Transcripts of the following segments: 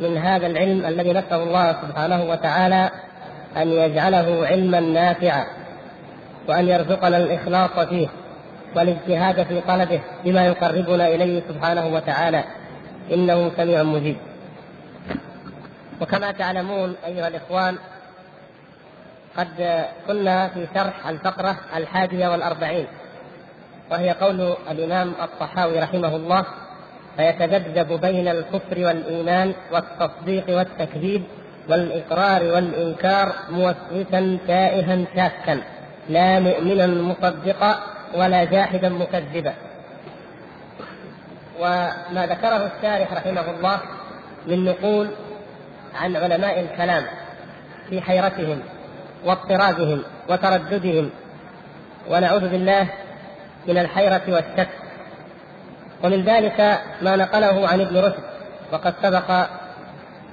من هذا العلم الذي نسأل الله سبحانه وتعالى أن يجعله علما نافعا وأن يرزقنا الإخلاص فيه والاجتهاد في طلبه بما يقربنا إليه سبحانه وتعالى. إنه سميع مجيب. وكما تعلمون أيها الإخوان قد كنا في شرح الفقرة الحادية والأربعين وهي قول الإمام الطحاوي رحمه الله فيتذبذب بين الكفر والإيمان والتصديق والتكذيب والإقرار والإنكار موسوسا تائها شاكا. لا مؤمنا مصدقا ولا جاحدا مكذبا. وما ذكره الشارح رحمه الله من نقول عن علماء الكلام في حيرتهم واضطرابهم وترددهم. ونعوذ بالله من الحيرة والشك. ومن ذلك ما نقله عن ابن رشد وقد سبق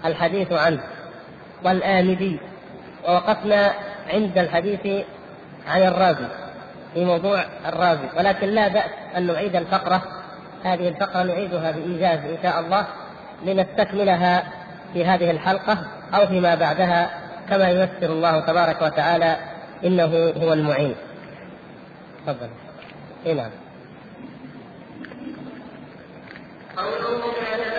الحديث عنه والآمدي ووقفنا عند الحديث عن الرازي في موضوع الرازي ولكن لا بأس أن نعيد الفقرة هذه الفقرة نعيدها بإيجاز إن شاء الله لنستكملها في هذه الحلقة أو فيما بعدها كما ييسر الله تبارك وتعالى إنه هو المعين. تفضل. إيه نعم. طرفي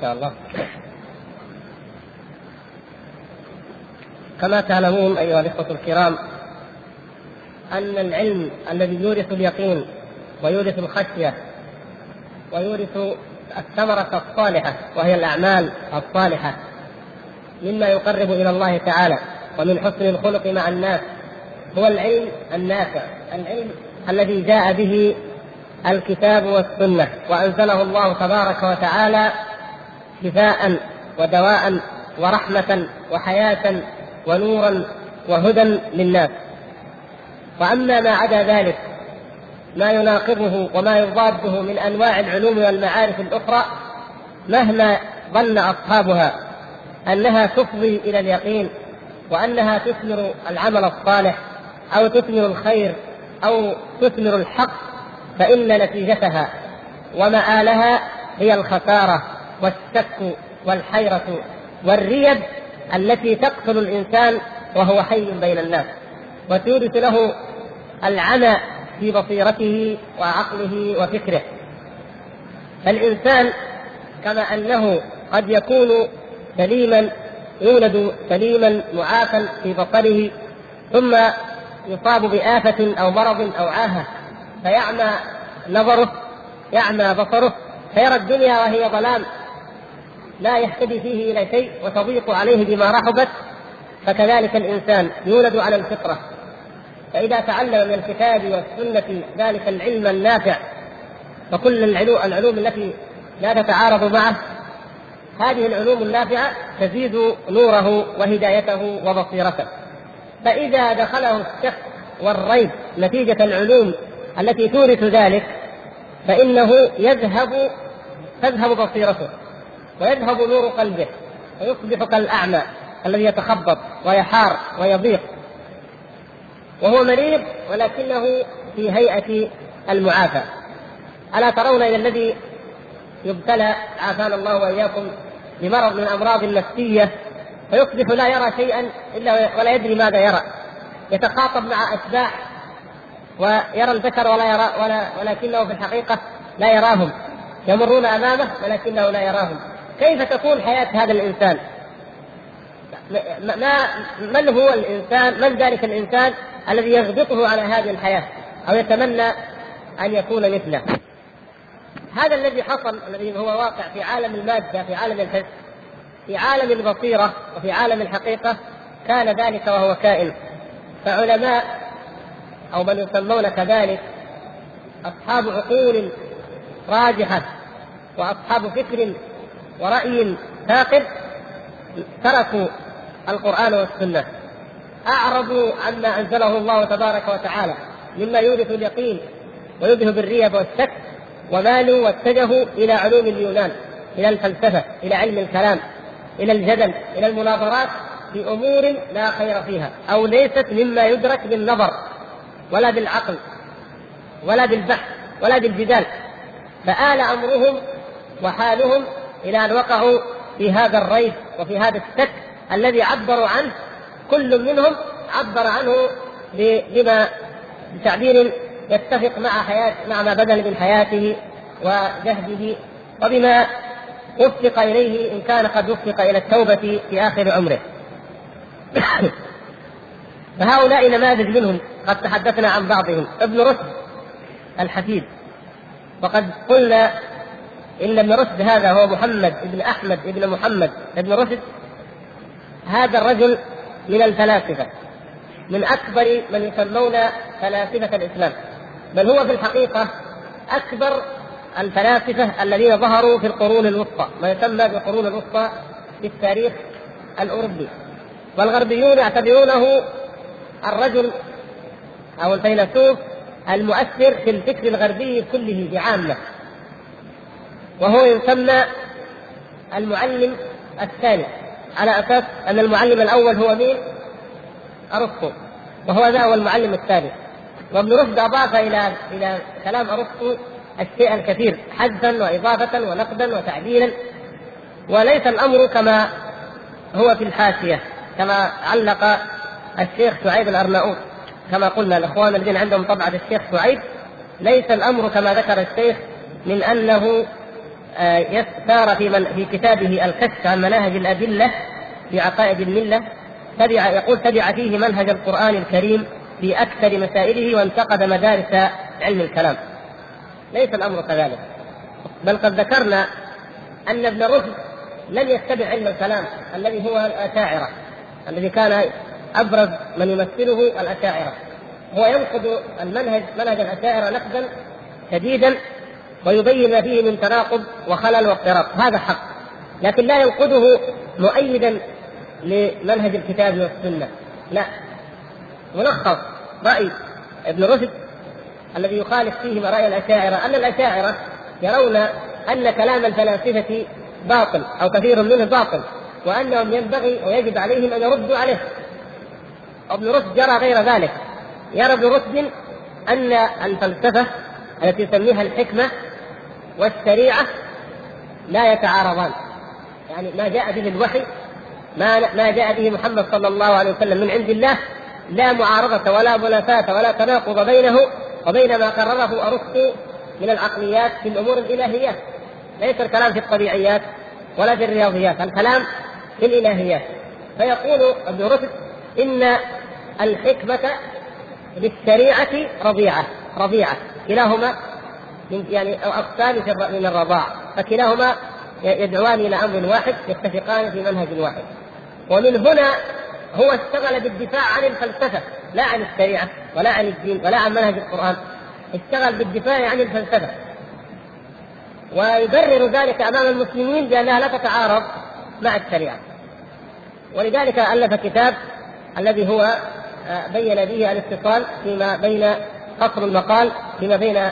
شاء الله. كما تعلمون أيها الإخوة الكرام أن العلم الذي يورث اليقين ويورث الخشية ويورث الثمرة الصالحة وهي الأعمال الصالحة مما يقرب إلى الله تعالى ومن حسن الخلق مع الناس هو العلم النافع العلم الذي جاء به الكتاب والسنة وأنزله الله تبارك وتعالى شفاء ودواء ورحمة وحياة ونورا وهدى للناس. وأما ما عدا ذلك ما يناقضه وما يضاده من أنواع العلوم والمعارف الأخرى مهما ظن أصحابها أنها تفضي إلى اليقين وأنها تثمر العمل الصالح أو تثمر الخير أو تثمر الحق فإن نتيجتها ومآلها هي الخسارة. والشك والحيرة والريب التي تقتل الإنسان وهو حي بين الناس. وتورث له العمى في بصيرته وعقله وفكره. فالإنسان كما أنه قد يكون سليما يولد سليما معافى في بصره ثم يصاب بآفة أو مرض أو عاهة فيعمى نظره يعمى بصره فيرى الدنيا وهي ظلام. لا يهتدي فيه إلى شيء وتضيق عليه بما رحبت فكذلك الإنسان يولد على الفطرة. فإذا تعلم من الكتاب والسنة ذلك العلم النافع فكل العلوم التي لا تتعارض معه هذه العلوم النافعة تزيد نوره وهدايته وبصيرته. فإذا دخله الشك والريب نتيجة العلوم التي تورث ذلك فإنه يذهب تذهب بصيرته. ويذهب نور قلبه ويصبح كالأعمى الذي يتخبط ويحار ويضيق. وهو مريض ولكنه في هيئة المعافى. ألا ترون إلى الذي يبتلى؟ عافانا الله وإياكم بمرض من الأمراض النفسية فيصبح لا يرى شيئا إلا ولا يدري ماذا يرى. يتخاطب مع أتباع ويرى البشر ولا يرى ولا ولكنه في الحقيقة لا يراهم. يمرون أمامه ولكنه لا يراهم. كيف تكون حياة هذا الإنسان؟ ما من هو الإنسان؟ من ذلك الإنسان الذي يغبطه على هذه الحياة أو يتمنى أن يكون مثله؟ هذا الذي حصل الذي هو واقع في عالم المادة في عالم الحس في عالم البصيرة وفي عالم الحقيقة كان ذلك وهو كائن. فعلماء أو من يسمون كذلك أصحاب عقول راجحة وأصحاب فكر ورأي ثاقب تركوا القرآن والسنة. أعرضوا عما أنزله الله تبارك وتعالى مما يورث اليقين ويذهب الريب والشك ومالوا واتجهوا إلى علوم اليونان إلى الفلسفة إلى علم الكلام إلى الجدل إلى المناظرات في أمور لا خير فيها أو ليست مما يدرك بالنظر ولا بالعقل ولا بالبحث ولا بالجدال. فآل أمرهم وحالهم إلى أن وقعوا في هذا الريب وفي هذا الشك الذي عبروا عنه. كل منهم عبر عنه بما بتعبير يتفق مع حياة مع ما بذل من حياته وجهده وبما وفق إليه إن كان قد وفق إلى التوبة في آخر عمره. فهؤلاء نماذج منهم قد تحدثنا عن بعضهم. ابن رشد الحفيد. وقد قلنا إن ابن رشد هذا هو محمد ابن أحمد ابن محمد ابن رشد هذا الرجل من الفلاسفة من أكبر من يسمون فلاسفة الإسلام بل هو في الحقيقة أكبر الفلاسفة الذين ظهروا في القرون الوسطى ما يسمى بالقرون الوسطى في التاريخ الأوروبي والغربيون يعتبرونه الرجل أو الفيلسوف المؤثر في الفكر الغربي كله بعامة. وهو يسمى المعلم الثاني. على أساس أن المعلم الأول هو مين؟ أرسطو. وهو ذا هو المعلم الثاني. وابن رشد أضاف إلى إلى كلام أرسطو الشيء الكثير حذفا وإضافة ونقدا وتعديلا. وليس الأمر كما هو في الحاشية كما علق الشيخ شعيب الأرناؤوط. كما قلنا الإخوان الذين عندهم طبعة الشيخ شعيب ليس الأمر كما ذكر الشيخ من أنه سار في من في كتابه الكشف عن مناهج الأدلة في عقائد الملة. تبع يقول تبع فيه منهج القرآن الكريم في أكثر مسائله وانتقد مدارس علم الكلام. ليس الأمر كذلك. بل قد ذكرنا أن ابن رشد لم يتبع علم الكلام الذي هو الأشاعرة الذي كان أبرز من يمثله الأشاعرة. هو ينقد المنهج منهج الأشاعرة نقدا شديدا ويبين ما فيه من تناقض وخلل واضطراب هذا حق. لكن لا ينقده مؤيدا لمنهج الكتاب والسنة. لا. ملخص. رأي. ابن رشد الذي يخالف فيه رأي الأشاعرة. أن الأشاعرة يرون أن كلام الفلاسفة باطل أو كثير منه باطل وأنهم ينبغي ويجب عليهم أن يردوا عليه. ابن رشد يرى غير ذلك. يرى ابن رشد أن الفلسفة التي يسميها الحكمة والشريعة لا يتعارضان. يعني ما جاء به الوحي ما ما جاء به محمد صلى الله عليه وسلم من عند الله لا معارضة ولا منافاة ولا تناقض بينه وبين ما قرره أرسطو من العقليات في الأمور الإلهيات ليس الكلام في الطبيعيات ولا في الرياضيات الكلام في الإلهيات. فيقول ابن رشد إن الحكمة بالشريعة رضيعة رضيعة. كلاهما يعني أو أقسام من الرضاع. فكلاهما يدعوان إلى أمر واحد يتفقان في منهج واحد. ومن هنا هو اشتغل بالدفاع عن الفلسفة لا عن الشريعة ولا عن الدين ولا عن منهج القرآن. اشتغل بالدفاع عن الفلسفة. ويبرر ذلك أمام المسلمين بأنها لا تتعارض مع الشريعة. ولذلك ألف كتاب الذي هو آه، بين به الاتصال فيما بين قصر المقال فيما بين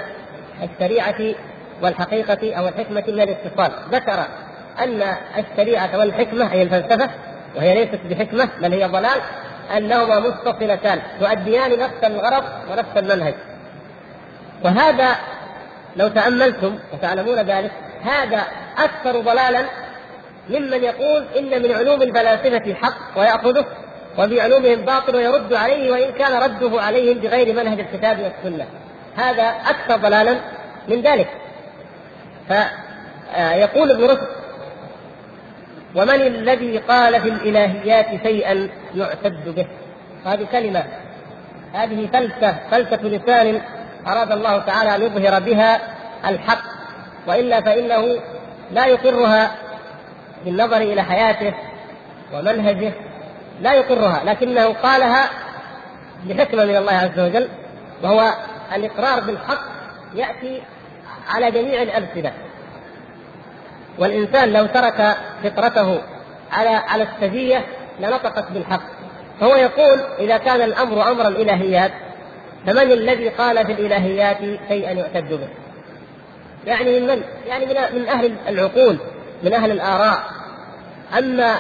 الشريعة والحقيقة أو الحكمة من الاتصال. ذكر أن الشريعة والحكمة أي الفلسفة وهي ليست بحكمة بل هي ضلال أنهما متصلتان تؤديان نفس الغرض ونفس المنهج. وهذا لو تأملتم وتعلمون ذلك هذا أكثر ضلالا ممن يقول إن من علوم الفلاسفة حق ويأخذه وفي علومهم باطل ويرد عليه وإن كان رده عليهم بغير منهج الكتاب والسنة. هذا أكثر ضلالا من ذلك. فيقول ابن رشد ومن الذي قال في الإلهيات شيئا يعتد به؟ هذه كلمة هذه فلسفة فلسفة لسان أراد الله تعالى أن يظهر بها الحق. وإلا فإنه لا يقرها بالنظر إلى حياته ومنهجه لا يقرها لكنه قالها بحكمة من الله عز وجل وهو الإقرار بالحق يأتي على جميع الألسنة. والإنسان لو ترك فطرته على على السجية لنطقت بالحق. فهو يقول إذا كان الأمر أمر الإلهيات فمن الذي قال في الإلهيات شيئا يعتد به؟ يعني من من؟ يعني من, من أهل العقول من أهل الآراء. أما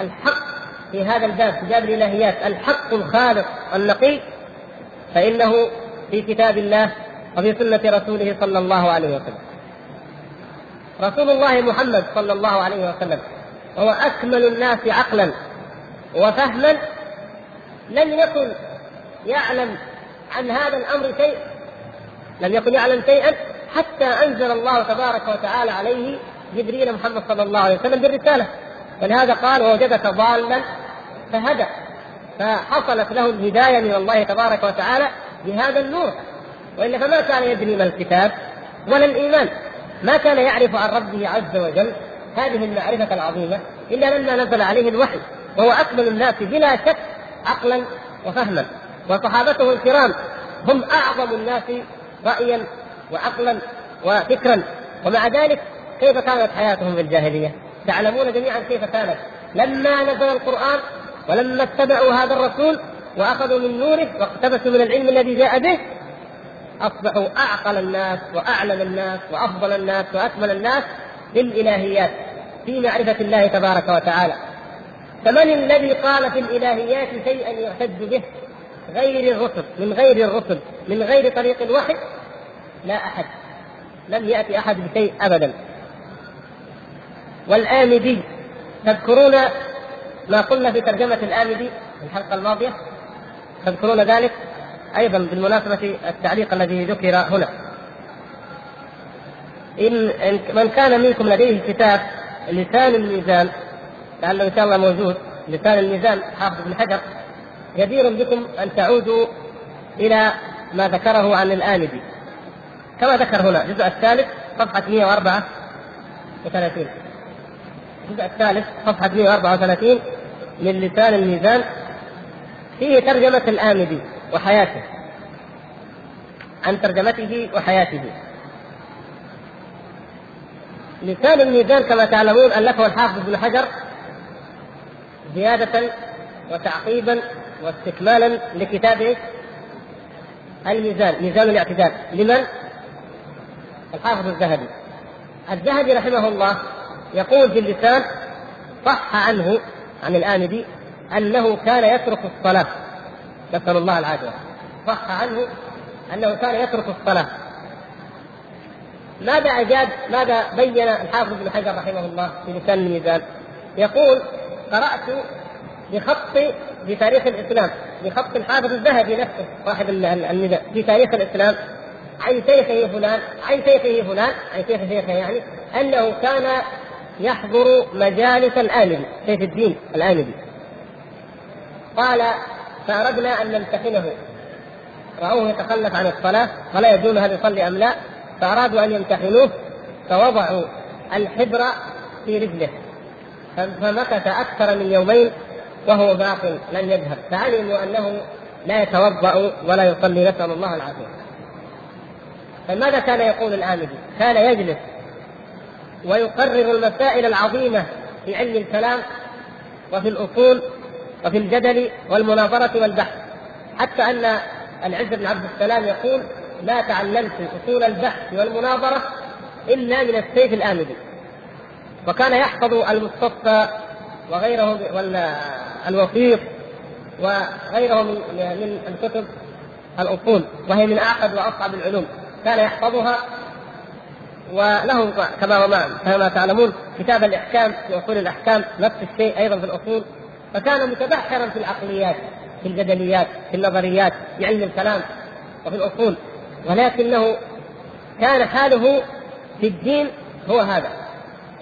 الحق في هذا الباب في باب الإلهيات الحق الخالق النقي فإنه في كتاب الله وفي سنة رسوله صلى الله عليه وسلم. رسول الله محمد صلى الله عليه وسلم هو أكمل الناس عقلا وفهما لم يكن يعلم عن هذا الأمر شيء لم يكن يعلم شيئا حتى أنزل الله تبارك وتعالى عليه جبريل محمد صلى الله عليه وسلم بالرسالة. ولهذا قال ووجدك ضالا فهدى. فحصلت له الهداية من الله تبارك وتعالى بهذا النور وإلا فما كان يدري ما الكتاب ولا الإيمان. ما كان يعرف عن ربه عز وجل هذه المعرفة العظيمة إلا لما نزل عليه الوحي وهو أكمل الناس بلا شك عقلا وفهما. وصحابته الكرام هم أعظم الناس رايا وعقلا وفكرا. ومع ذلك كيف كانت حياتهم في الجاهلية؟ تعلمون جميعا كيف كانت. لما نزل القرآن ولما اتبعوا هذا الرسول وأخذوا من نوره واقتبسوا من العلم الذي جاء به أصبحوا أعقل الناس وأعلم الناس وأفضل الناس وأكمل الناس بالالهيات في معرفة الله تبارك وتعالى. فمن الذي قال في الإلهيات شيئا يعتد به؟ غير الرسل من غير الرسل من غير طريق الوحي؟ لا أحد. لم يأتي أحد بشيء ابدا. والآمدي تذكرون ما قلنا في ترجمة الآمدي في الحلقة الماضية؟ تذكرون ذلك؟ أيضا بالمناسبة التعليق الذي ذكر هنا. إن من كان منكم لديه كتاب لسان الميزان لعله إن شاء الله موجود لسان الميزان حافظ بن حجر جدير بكم أن تعودوا إلى ما ذكره عن الآمدي كما ذكر هنا الجزء الثالث صفحة 134 الجزء الثالث صفحة 134 من لسان الميزان فيه ترجمة الآمدي وحياته. عن ترجمته وحياته. لسان الميزان كما تعلمون ألفه الحافظ ابن حجر زيادة وتعقيبا واستكمالا لكتابه الميزان ميزان الاعتدال لمن؟ الحافظ الذهبي. الذهبي رحمه الله يقول في اللسان صح عنه عن الآمدي أنه كان يترك الصلاة. نسأل الله العافية. صح عنه أنه كان يترك الصلاة. ماذا أجاب ماذا بين الحافظ ابن حجر رحمه الله في لسان الميزان؟ يقول قرأت بخط في تاريخ الإسلام بخط الحافظ الذهبي نفسه صاحب الميزان في تاريخ الإسلام عن شيخه فلان عن شيخه فلان عن شيخ شيخه يعني أنه كان يحضر مجالس الآمدي سيف الدين الآمدي قال فأردنا أن نمتحنه رأوه يتخلف عن الصلاة ولا يدون هل يصلي أم لا. فأرادوا أن يمتحنوه فوضعوا الحبر في رجله. فمكث أكثر من يومين وهو باق لم يذهب. فعلموا أنه لا يتوضأ ولا يصلي نسأل الله العافية. فماذا كان يقول الآمدي؟ كان يجلس ويقرر المسائل العظيمة في علم الكلام وفي الأصول وفي الجدل والمناظرة والبحث. حتى أن العز بن عبد السلام يقول ما تعلمت أصول البحث والمناظرة إلا من السيف الامدي وكان يحفظ المستصفى وغيره والوثيق وغيره من الكتب الأصول وهي من اعقد وأصعب العلوم. كان يحفظها وله كما كما تعلمون كتاب الإحكام في اصول الأحكام نفس الشيء أيضا في الأصول. فكان متبحرا في العقليات في الجدليات في النظريات في علم الكلام وفي الأصول. ولكنه كان حاله في الدين هو هذا.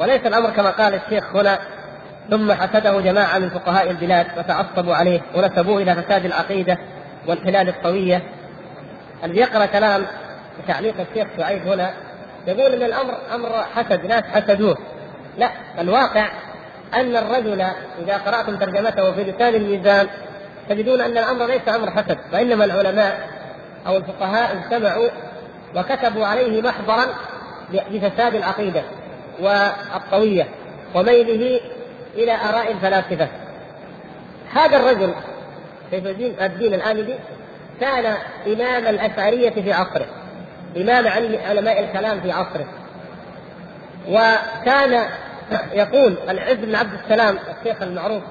وليس الأمر كما قال الشيخ هنا ثم حسده جماعة من فقهاء البلاد وتعصبوا عليه ونسبوه إلى فساد العقيدة والحلال الطويه اللي يقرأ كلام تعليق الشيخ سعيد هنا؟ يقول إن الأمر أمر حسد ناس حسدوه. لا الواقع أن الرجل إذا قرأتم ترجمته في لسان الميزان تجدون أن الأمر ليس أمر حسد وإنما العلماء أو الفقهاء اجتمعوا وكتبوا عليه محضرا بفساد العقيدة والطويه وميله إلى آراء الفلاسفة. هذا الرجل سيف الدين الدين الآمدي كان إمام الأشعرية في عصره إمام علماء الكلام في عصره وكان يقول العز بن عبد السلام الشيخ المعروف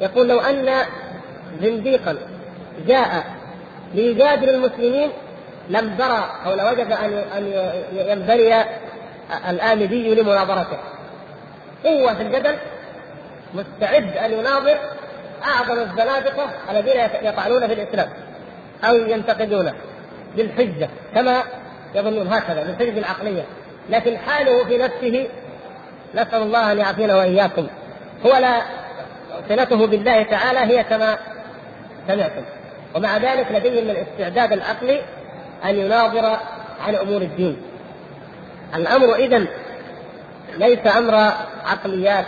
يقول لو أن زنديقا جاء ليجادل المسلمين لم درى أو لوجد أن أن ينبري الآمدي لمناظرته. قوة في الجدل مستعد أن يناظر أعظم الزنادقة الذين يطعنون في الإسلام أو ينتقدونه بالحجة كما يظنون هكذا بالحجة العقلية لكن حاله في نفسه نسأل الله أن يعافينا وإياكم. هو لا صلته بالله تعالى هي كما سمعتم. ومع ذلك لديه من الاستعداد العقلي أن يناظر عن أمور الدين. الأمر اذا ليس أمر عقليات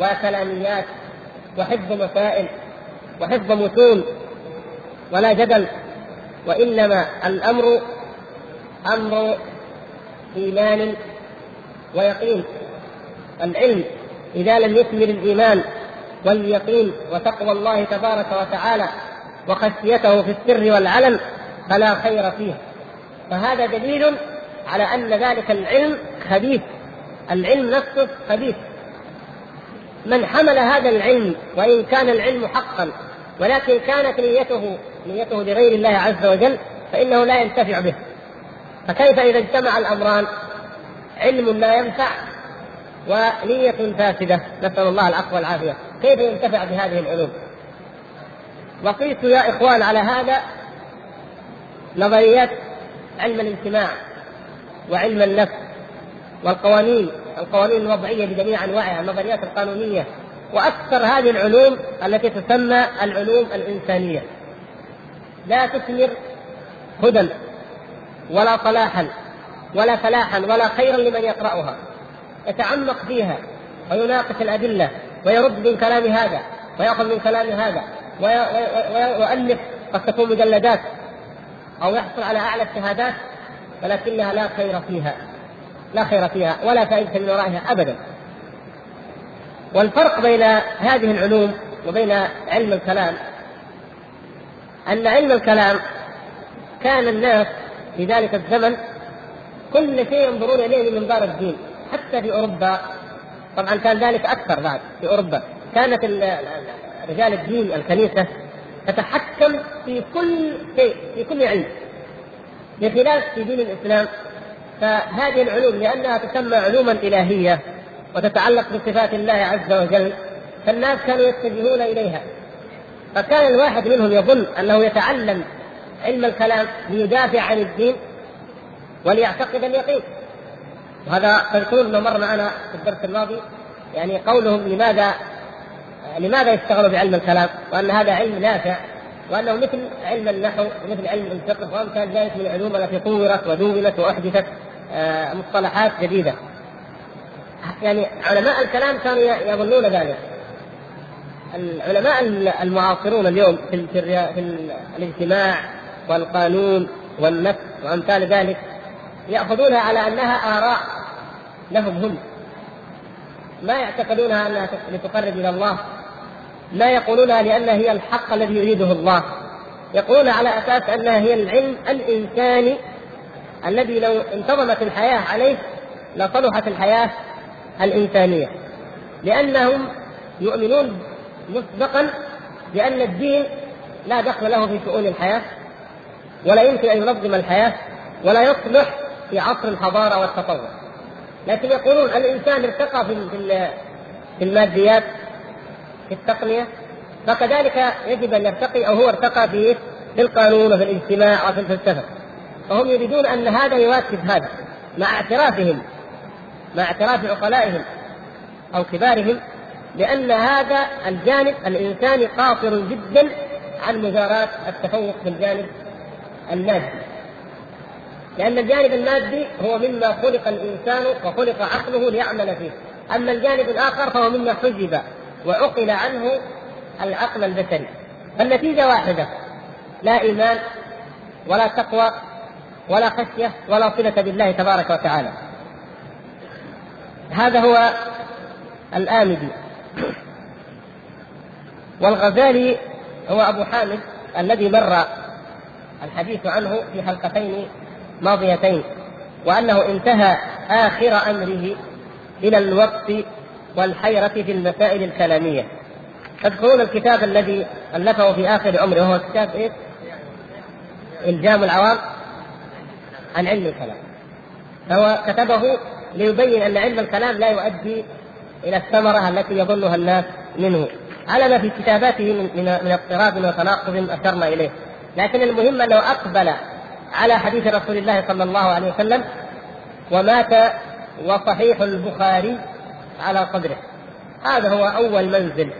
وكلاميات. وحفظ مسائل وحفظ متون ولا جدل. وإنما الأمر أمر إيمان ويقين. العلم إذا لم يثمر الإيمان واليقين وتقوى الله تبارك وتعالى وخشيته في السر والعلن فلا خير فيه فهذا دليل على أن ذلك العلم خبيث العلم نفسه خبيث. من حمل هذا العلم وإن كان العلم حقا ولكن كانت نيته نيته لغير الله عز وجل فإنه لا ينتفع به. فكيف إذا اجتمع الأمران؟ علم لا ينفع. ونية فاسدة. نسأل الله العفو والعافية. كيف ينتفع بهذه العلوم؟ وقيسوا يا إخوان على هذا. نظريات علم الاجتماع وعلم النفس والقوانين. القوانين الوضعية بجميع أنواعها النظريات القانونية. وأكثر هذه العلوم التي تسمى العلوم الإنسانية. لا تثمر هدى ولا صلاحا ولا فلاحا ولا خيرا لمن يقرأها. يتعمق فيها ويناقش الأدلة ويرد من كلام هذا ويأخذ من كلام هذا ويؤلف قد تكون مجلدات أو يحصل على أعلى الشهادات ولكنها لا خير فيها لا خير فيها ولا فائدة من ورائها أبدا. والفرق بين هذه العلوم وبين علم الكلام أن علم الكلام كان الناس في ذلك الزمن كل شيء ينظرون إليه من منظار الدين. حتى في أوروبا. طبعا كان ذلك أكثر بعد في أوروبا. كانت رجال الدين الكنيسه تتحكم في كل شيء في كل علم بخلاف في دين الإسلام. فهذه العلوم لأنها تسمى علوما إلهية وتتعلق بصفات الله عز وجل فالناس كانوا يتجهون إليها. فكان الواحد منهم يظن أنه يتعلم علم الكلام ليدافع عن الدين وليعتقد اليقين. وهذا تذكرون انه مر معنا في الدرس الماضي يعني قولهم لماذا لماذا يشتغلوا بعلم الكلام وأن هذا علم نافع وأنه مثل علم النحو ومثل علم الفقه وامثال ذلك من العلوم التي طورت ودونت وأحدثت آه، مصطلحات جديدة. يعني علماء الكلام كانوا يظنون ذلك. العلماء المعاصرون اليوم في, في الاجتماع والقانون والنفس وأمثال ذلك يأخذونها على أنها آراء لهم هم. ما يعتقدونها انها لتقرب إلى الله. لا يقولونها لانها هي الحق الذي يريده الله. يقولون على أساس أنها هي العلم الإنساني الذي لو انتظمت الحياة عليه لصلحت الحياة الإنسانية. لأنهم يؤمنون مسبقا بأن الدين لا دخل له في شؤون الحياة ولا يمكن أن ينظم الحياة ولا يصلح في عصر الحضارة والتطور. لكن يقولون الإنسان ارتقى في في الماديات في التقنية فكذلك يجب أن يرتقي أو هو ارتقى في في القانون وفي الاجتماع وفي الفلسفة. فهم يريدون أن هذا يواكب هذا مع اعترافهم مع اعتراف عقلائهم أو كبارهم لأن هذا الجانب الإنساني قاصر جدا عن مجاراه التفوق في الجانب المادي لأن الجانب المادي هو مما خلق الإنسان وخلق عقله ليعمل فيه. أما الجانب الآخر فهو مما حجب وعقل عنه العقل البشري. فالنتيجة واحدة. لا إيمان ولا تقوى ولا خشية ولا صلة بالله تبارك وتعالى. هذا هو الآمدي والغزالي هو أبو حامد الذي مر الحديث عنه في حلقتين ماضيتين وأنه انتهى آخر أمره إلى الوقت والحيرة في المسائل الكلامية. تذكرون الكتاب الذي ألفه في آخر عمره وهو كتاب إيه؟ إلجام العوام عن علم الكلام. فهو كتبه ليبين أن علم الكلام لا يؤدي إلى الثمرة التي يظنها الناس منه. على ما في كتاباته من من اضطراب وتناقض أشرنا إليه. لكن المهم أنه أقبل على حديث رسول الله صلى الله عليه وسلم ومات وصحيح البخاري على صدره. هذا هو أول منزل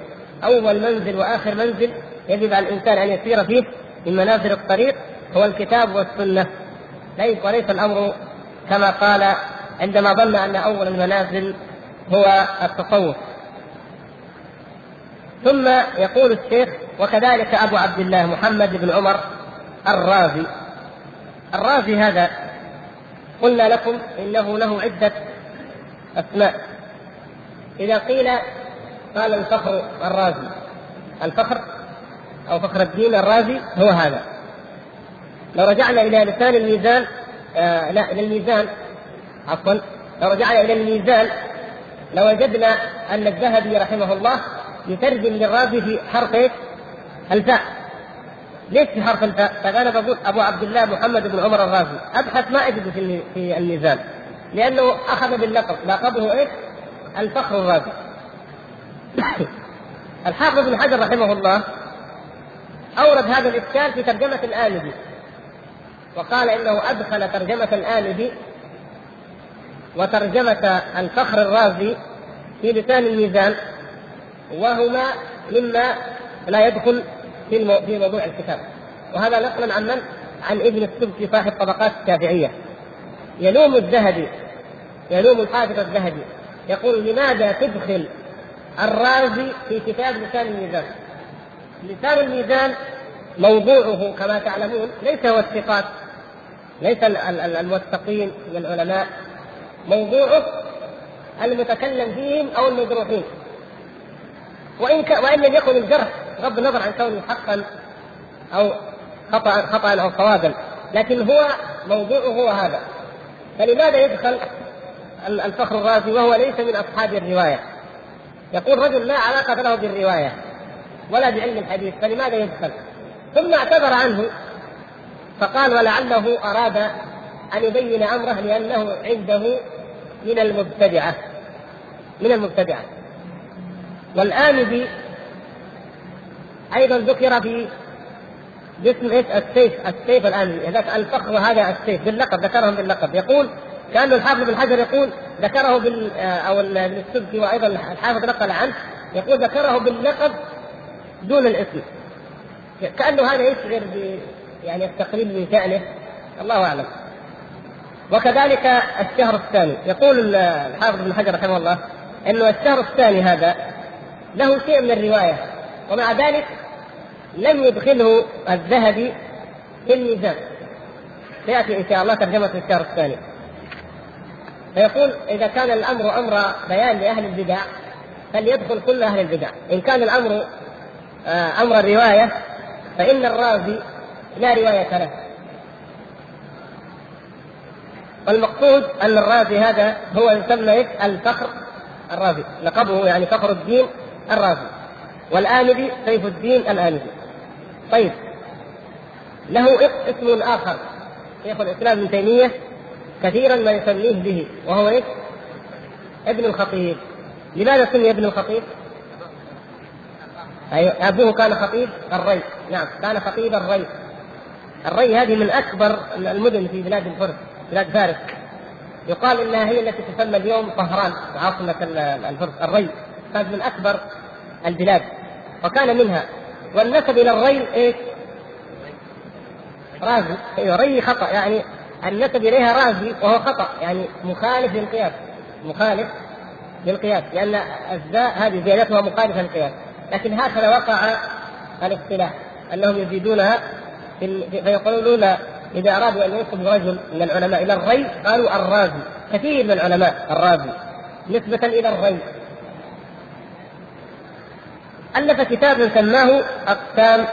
أول منزل وآخر منزل يجب على الإنسان أن يسير فيه من منازل الطريق هو الكتاب والسنة. ليس وليس الأمر كما قال عندما ظن أن أول المنازل هو التصوف. ثم يقول الشيخ وكذلك أبو عبد الله محمد بن عمر الرازي. الرازي هذا قلنا لكم إنه له عدة أسماء. إذا قيل قال الفخر الرازي الفخر أو فخر الدين الرازي هو هذا. لو رجعنا إلى لسان الميزان آه لا إلى الميزان عفوا لو رجعنا إلى الميزان لوجدنا أن الذهبي رحمه الله يترجم للرازي في حرف الفاء. ليش في حرف الفاء؟ طيب أنا بقول أبو عبد الله محمد بن عمر الرازي أبحث ما اجده في في الميزان لأنه أخذ باللقب لقبه إيش؟ الفخر الرازي الحافظ بن حجر رحمه الله أورد هذا الاشكال في ترجمة الآلبي وقال إنه أدخل ترجمة الآلبي وترجمة الفخر الرازي في لسان الميزان وهما مما لا يدخل في في موضوع الكتاب. وهذا نقلا عن من؟ عن ابن السبكي صاحب طبقات الشافعية يلوم الذهبي يلوم الحافظ الذهبي. يقول لماذا تدخل الرازي في كتاب لسان الميزان؟ لسان الميزان موضوعه كما تعلمون ليس هو الثقات ليس الموثقين من العلماء. موضوعه المتكلم فيهم أو المجروحين. وإن ك... وإن لم يكن الجرح بغض النظر عن كونه حقا أو خطا خطأ أو صوابا لكن هو موضوعه هو هذا. فلماذا يدخل الفخر الرازي وهو ليس من أصحاب الرواية؟ يقول رجل لا علاقة له بالرواية ولا بعلم الحديث فلماذا يدخل؟ ثم اعتذر عنه فقال ولعله أراد أن يبين أمره لأنه عنده من المبتدعة من المبتدعة. والآن أيضا ذكر في باسم إيش؟ السيف، السيف الآن. هذاك الفخر هذا السيف باللقب ذكرهم باللقب. يقول كأن الحافظ بن حجر يقول ذكره بال أو ابن السبكي وأيضا الحافظ نقل عنه يقول ذكره باللقب دون الاسم. كأنه هذا يشعر ب يعني التقليل من شأنه. الله أعلم. وكذلك الشهر الثاني. يقول الحافظ بن حجر رحمه الله إنه الشهر الثاني هذا له شيء من الرواية. ومع ذلك لم يدخله الذهبي في الميزان. سيأتي إن شاء الله ترجمة الشهر الثاني. فيقول إذا كان الأمر أمر بيان لأهل البدع فليدخل كل أهل البدع. إن كان الأمر آه، أمر الرواية فإن الرازي لا رواية له. والمقصود أن الرازي هذا هو يسمى الفخر الرازي. لقبه يعني فخر الدين الرازي. والآمدي سيف الدين الآمدي طيب. له اسم آخر. شيخ الإسلام ابن تيمية كثيرا ما يسميه به وهو إيش؟ ابن الخطيب. لماذا سمي ابن الخطيب؟ أي أبوه كان خطيب الري. نعم كان خطيب الري. الري هذه من أكبر المدن في بلاد الفرس بلاد فارس. يقال إنها هي التي تسمى اليوم طهران عاصمة الفرس الري. كانت من أكبر البلاد وكان منها. والنسب إلى الري إيش؟ رازي. أيوه ري خطأ. يعني النسب إليها رازي وهو خطأ. يعني مخالف للقياس. مخالف للقياس. لأن الزاء هذه زيادتها مخالفه للقياس لكن هكذا وقع الاختلاف. أنهم يزيدونها في فيقولون إذا أرادوا أن ينسبوا رجل من العلماء إلى الري قالوا الرازي. كثير من العلماء الرازي. نسبة إلى الري ألف كتابا سماه أقسام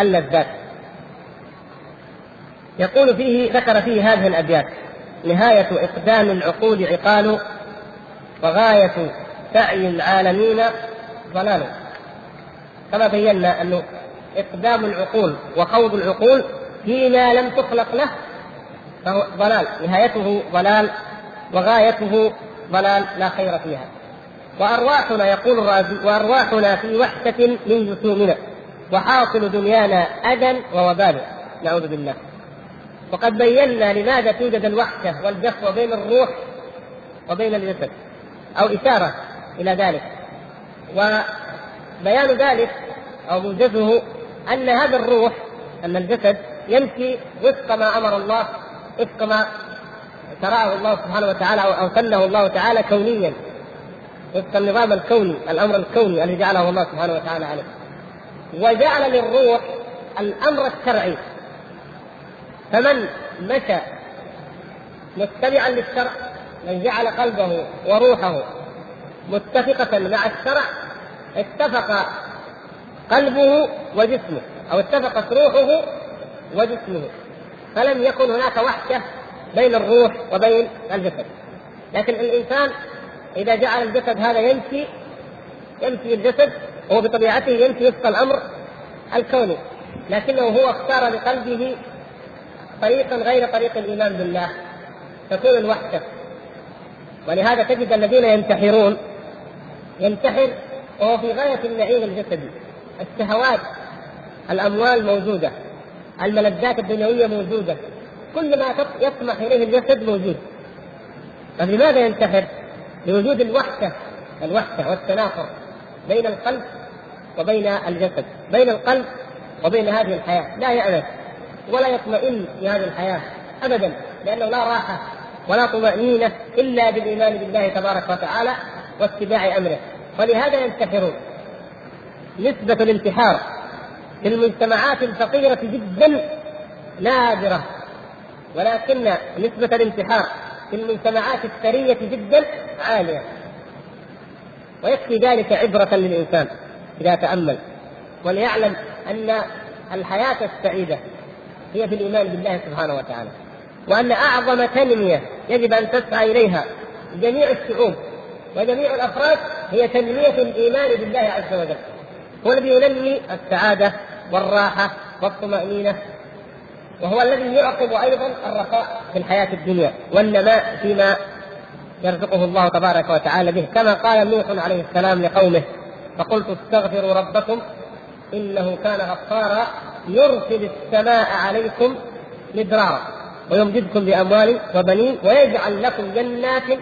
اللذات. يقول فيه ذكر فيه هذه الأبيات نهاية إقدام العقول عقال وغاية سعي العالمين ضلال. كما بينا أنه إقدام العقول وخوض العقول فيما لم تخلق له فهو ضلال. نهايته ضلال وغايته ضلال لا خير فيها. وأرواحنا يقول الرازي وأرواحنا في وحدة من جسومنا وحاصل دنيانا أذى ووبال. نعوذ بالله. وقد بينا لماذا توجد الوحدة والجفوة بين الروح وبين الجسد. أو إشارة إلى ذلك. وبيان ذلك أو موجزه أن هذا الروح أن الجسد يمشي وفق ما أمر الله وفق ما شرعه الله سبحانه وتعالى أو سنه الله تعالى كونيا. وفق النظام الكوني الأمر الكوني الذي جعله الله سبحانه وتعالى عليه. وجعل للروح الأمر الشرعي. فمن مشى متبعا للشرع من جعل قلبه وروحه متفقة مع الشرع اتفق قلبه وجسمه أو اتفقت روحه وجسمه. فلم يكن هناك وحشة بين الروح وبين الجسد. لكن الإنسان إذا جعل الجسد هذا يمشي يمشي الجسد وهو بطبيعته يمشي وفق الأمر الكوني. لكنه هو اختار لقلبه طريقا غير طريق الإيمان بالله تكون الوحدة ولهذا تجد الذين ينتحرون ينتحر وهو في غاية النعيم الجسدي. الشهوات الأموال موجودة الملذات الدنيوية موجودة. كل ما يطمح إليه الجسد موجود. فلماذا ينتحر؟ لوجود الوحدة الوحدة والتناقض بين القلب وبين الجسد بين القلب وبين هذه الحياة. لا يأنس ولا يطمئن في هذه الحياة أبدا لأنه لا راحة ولا طمأنينة إلا بالإيمان بالله تبارك وتعالى واتباع أمره. ولهذا ينتحرون. نسبة الانتحار في المجتمعات الفقيرة جدا نادرة. ولكن نسبة الانتحار في المجتمعات الثرية جدا عالية. ويكفي ذلك عبرة للإنسان إذا تأمل. وليعلم أن الحياة السعيدة هي في الإيمان بالله سبحانه وتعالى. وأن أعظم تنمية يجب أن تسعى إليها جميع الشعوب وجميع الأفراد هي تنمية الإيمان بالله عز وجل. هو الذي ينمي السعادة والراحة والطمأنينة وهو الذي يعقب أيضا الرخاء في الحياة الدنيا والنماء فيما يرزقه الله تبارك وتعالى به. كما قال نوح عليه السلام لقومه فقلت استغفروا ربكم إنه كان غفارا يرسل السماء عليكم مدرارا ويمددكم بأموال وبنين ويجعل لكم جنات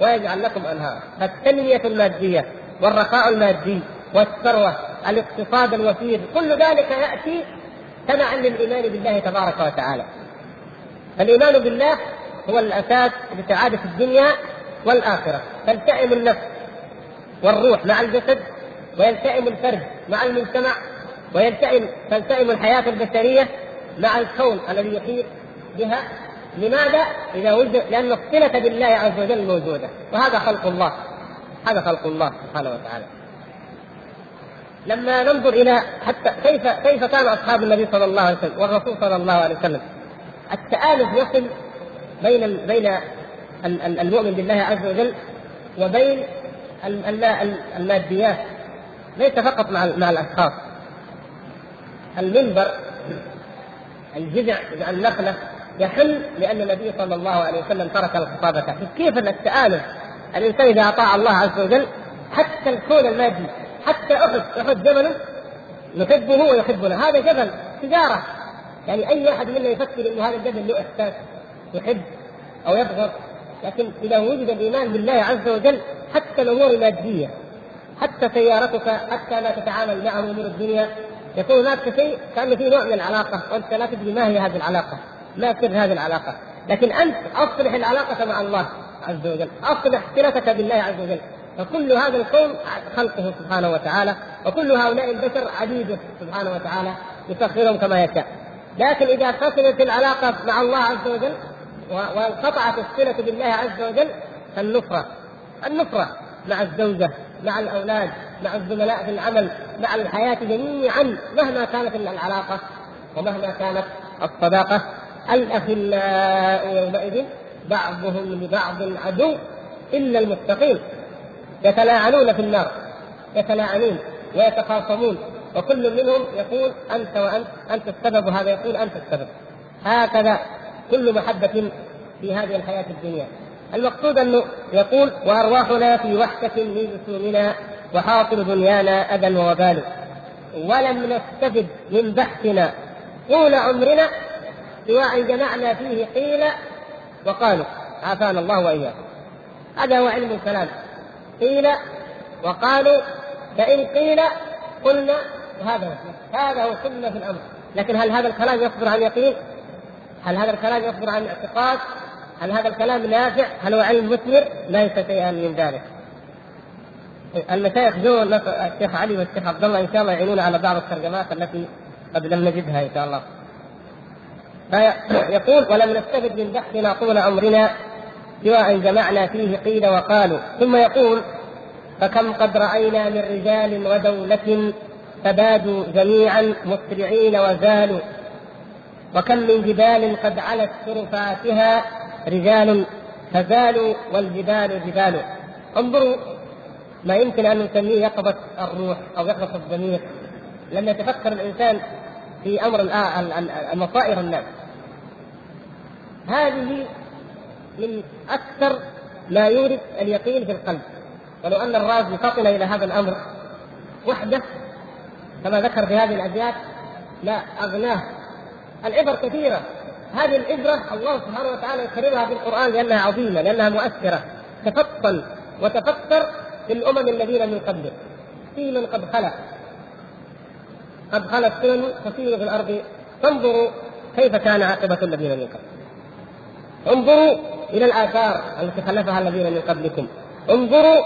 ويجعل لكم انهارا فالتنمية المادية والرخاء المادي والثروة الاقتصاد الوفير كل ذلك يأتي تبعا للايمان بالله تبارك وتعالى. فالايمان بالله هو الأساس لسعادة الدنيا والآخرة. تلتئم النفس والروح مع الجسد ويلتئم الفرد مع المجتمع ويلتئم تلتئم الحياة البشرية مع الكون الذي يحيط بها. لماذا؟ إذا وجد لأن الصلة بالله عز وجل موجودة. وهذا خلق الله. هذا خلق الله سبحانه وتعالى. لما ننظر إلى حتى كيف كيف كان أصحاب النبي صلى الله عليه وسلم والرسول صلى الله عليه وسلم. التآلف يصل بين بين المؤمن بالله عز وجل وبين الماديات ليس فقط مع مع الأشخاص. المنبر الجذع النخلة يحل لأن النبي صلى الله عليه وسلم ترك الخطابة. كيف التآلف؟ الإنسان إذا أطاع الله عز وجل حتى الكون المادي. حتى أحد أحد جبل نحبه ويحبنا هذا جبل تجارة. يعني أي أحد منا يفكر إن هذا الجبل له إحساس يحب أو يبغض. لكن إذا وجد الإيمان بالله عز وجل حتى الأمور المادية حتى سيارتك حتى لا تتعامل معه أمور الدنيا يكون هناك شيء كأن في نوع من العلاقة. وأنت لا تدري ما هي هذه العلاقة ما سر هذه العلاقة. لكن أنت أصلح العلاقة مع الله عز وجل. أصلح صلتك بالله عز وجل. فكل هذا الكون خلقه سبحانه وتعالى وكل هؤلاء البشر عبيده سبحانه وتعالى يسخرهم كما يشاء. لكن إذا فصلت العلاقة مع الله عز وجل وانقطعت الصلة بالله عز وجل فالنفرة النفرة مع الزوجة مع الأولاد مع الزملاء في العمل مع الحياة جميعا مهما كانت العلاقة ومهما كانت الصداقة الأخلاء يومئذ بعضهم لبعض عدو إلا المتقين. يتلاعنون في النار يتلاعنون ويتخاصمون وكل منهم يقول أنت وأنت أنت السبب وهذا يقول أنت السبب. هكذا كل محبة في هذه الحياة الدنيا. المقصود أنه يقول وارواحنا في وحشة من جسومنا وحاصل دنيانا أذى ووبال. ولم نستفد من بحثنا طول عمرنا سوى أن جمعنا فيه قيل وقالوا عافانا الله وإياكم. هذا هو علم الكلام. قيل وقالوا فان قيل قلنا وهذا هو هذا هو في الأمر لكن هل هذا الكلام يصدر عن يقين؟ هل هذا الكلام يصدر عن اعتقاد؟ هل هذا الكلام نافع؟ هل هو علم مثمر؟ ليس شيئا من ذلك. المشايخ جو الشيخ علي والشيخ عبد الله إن شاء الله يعينون على بعض الترجمات التي قد لم نجدها إن شاء الله. فيقول ولم نستفد من بحثنا طول عمرنا سوى أن جمعنا فيه قيل وقالوا ثم يقول فكم قد رأينا من رجال ودولة فبادوا جميعا مسرعين وزالوا. وكم من جبال قد علت شرفاتها رجال فزالوا والجبال جبال. انظروا ما يمكن أن نسميه يقظة الروح أو يقظة الضمير. لما يتفكر الإنسان في أمر مصائر الناس. هذه من أكثر ما يورد اليقين في القلب. ولو أن الرازي فطن إلى هذا الأمر وحده كما ذكر في هذه الابيات لا أغناه. العبر كثيرة. هذه العبرة الله سبحانه وتعالى يكررها في القرآن لأنها عظيمة لأنها مؤثرة. تفطن وتفكر في الأمم الذين من قبلك. في من قد خلق قد خلت سنن تسير في الأرض. فانظروا كيف كان عاقبة الذين من قبل انظروا إلى الآثار التي خلفها الذين من قبلكم. انظروا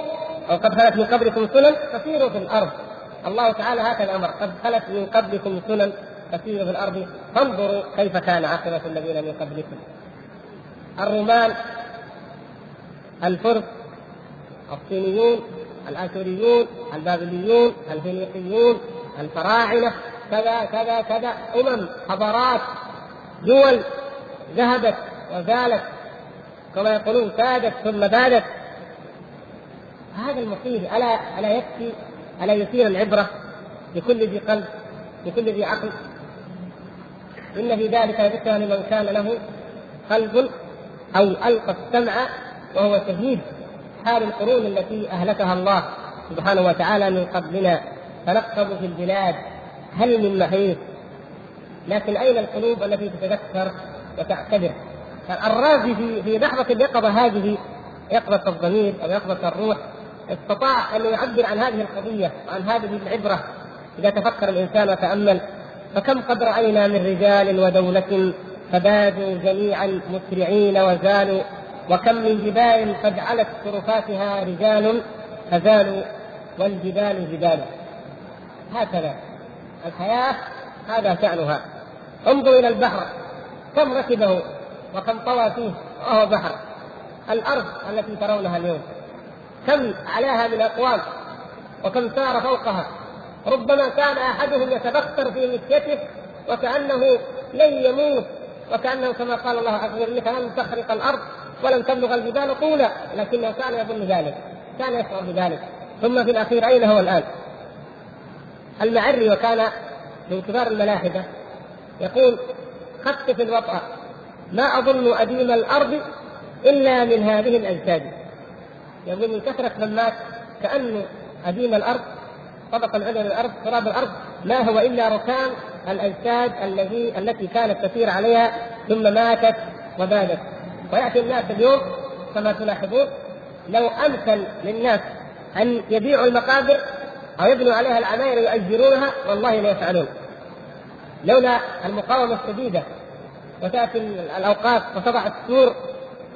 أو قد خلت من قبلكم سنن تسيروا في الأرض. الله تعالى هكذا أمر قد خلت من قبلكم سنن تسير في الأرض. فانظروا كيف كان عاقبة الذين من قبلكم. الرومان الفرس الصينيون الآشوريون البابليون الفينيقيون الفراعنة كذا كذا كذا. أمم حضارات دول ذهبت وزالت كما يقولون كادت ثم بادت هذا المصير ألا ألا يكفي ألا يثير العبرة لكل ذي قلب لكل ذي عقل؟ إن في ذلك ذكرى لمن كان له قلب أو ألقى السمع وهو شهيد. حال القرون التي أهلكها الله سبحانه وتعالى من قبلنا تنقبوا في البلاد هل من محيط؟ لكن أين القلوب التي تتذكر وتعتبر؟ الرازي في في لحظة اليقظة هذه يقظة الضمير أو يقظة الروح استطاع أن يعبر عن هذه القضية وعن هذه العبرة إذا تفكر الإنسان وتأمل فكم قد رأينا من رجال ودولة فبادوا جميعا مسرعين وزالوا وكم من جبال قد علت شرفاتها رجال فزالوا والجبال جبال هكذا الحياة هذا شأنها. انظروا إلى البحر كم ركبه وكم طوى فيه وهو بحر. الأرض التي ترونها اليوم. كم علاها من أقوام وكم سار فوقها. ربما كان أحدهم يتبختر في مشيته وكأنه لن يموت وكأنه كما قال الله عز وجل لن تخرق الأرض ولن تبلغ الجبال طولا لكنه كان يظن ذلك كان يشعر بذلك. ثم في الأخير أين هو الآن؟ المعري وكان من كبار الملاحدة يقول خفف الوطأ ما أظن أديم الأرض إلا من هذه الأجساد. يقول من كثرة من مات كأن أديم الأرض طبقا العليا للأرض تراب الأرض ما هو إلا ركام الأجساد الذي التي كانت تسير عليها ثم ماتت وبادت. ويأتي الناس اليوم كما تلاحظون لو أمكن للناس أن يبيعوا المقابر أو يبنوا عليها العماير ويؤجرونها والله لا يفعلون. لولا المقاومة الشديدة وتأتي الأوقات وتضع السور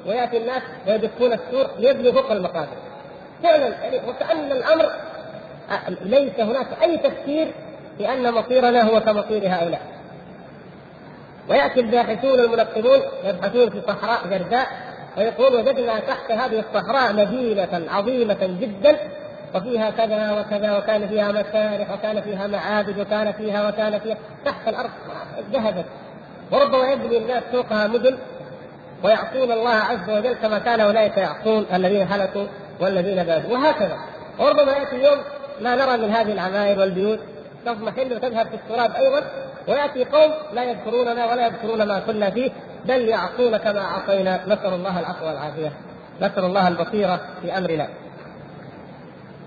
ويأتي الناس ويدفون السور ليبنوا فوق المقابر. فعلا يعني وكأن الأمر ليس هناك أي تفكير في أن مصيرنا هو كمصير هؤلاء. ويأتي الباحثون المنقبون يبحثون في صحراء جرداء ويقول وجدنا تحت هذه الصحراء مدينة عظيمة جدا وفيها كذا وكذا وكان فيها مسارح وكان فيها معابد وكان فيها وكان فيها تحت الأرض ذهبت. وربما يبني الناس فوقها مدن ويعصون الله عز وجل كما كان أولئك يعصون الذين هلكوا والذين بادوا وهكذا. وربما يأتي يوم ما نرى من هذه العماير والبيوت. تضمحل وتذهب في التراب أيضا ويأتي قوم لا يذكروننا ولا يذكرون ما كنا فيه بل يعصون كما عصينا. نسأل الله العفو والعافية. نسأل الله البصيرة في أمرنا.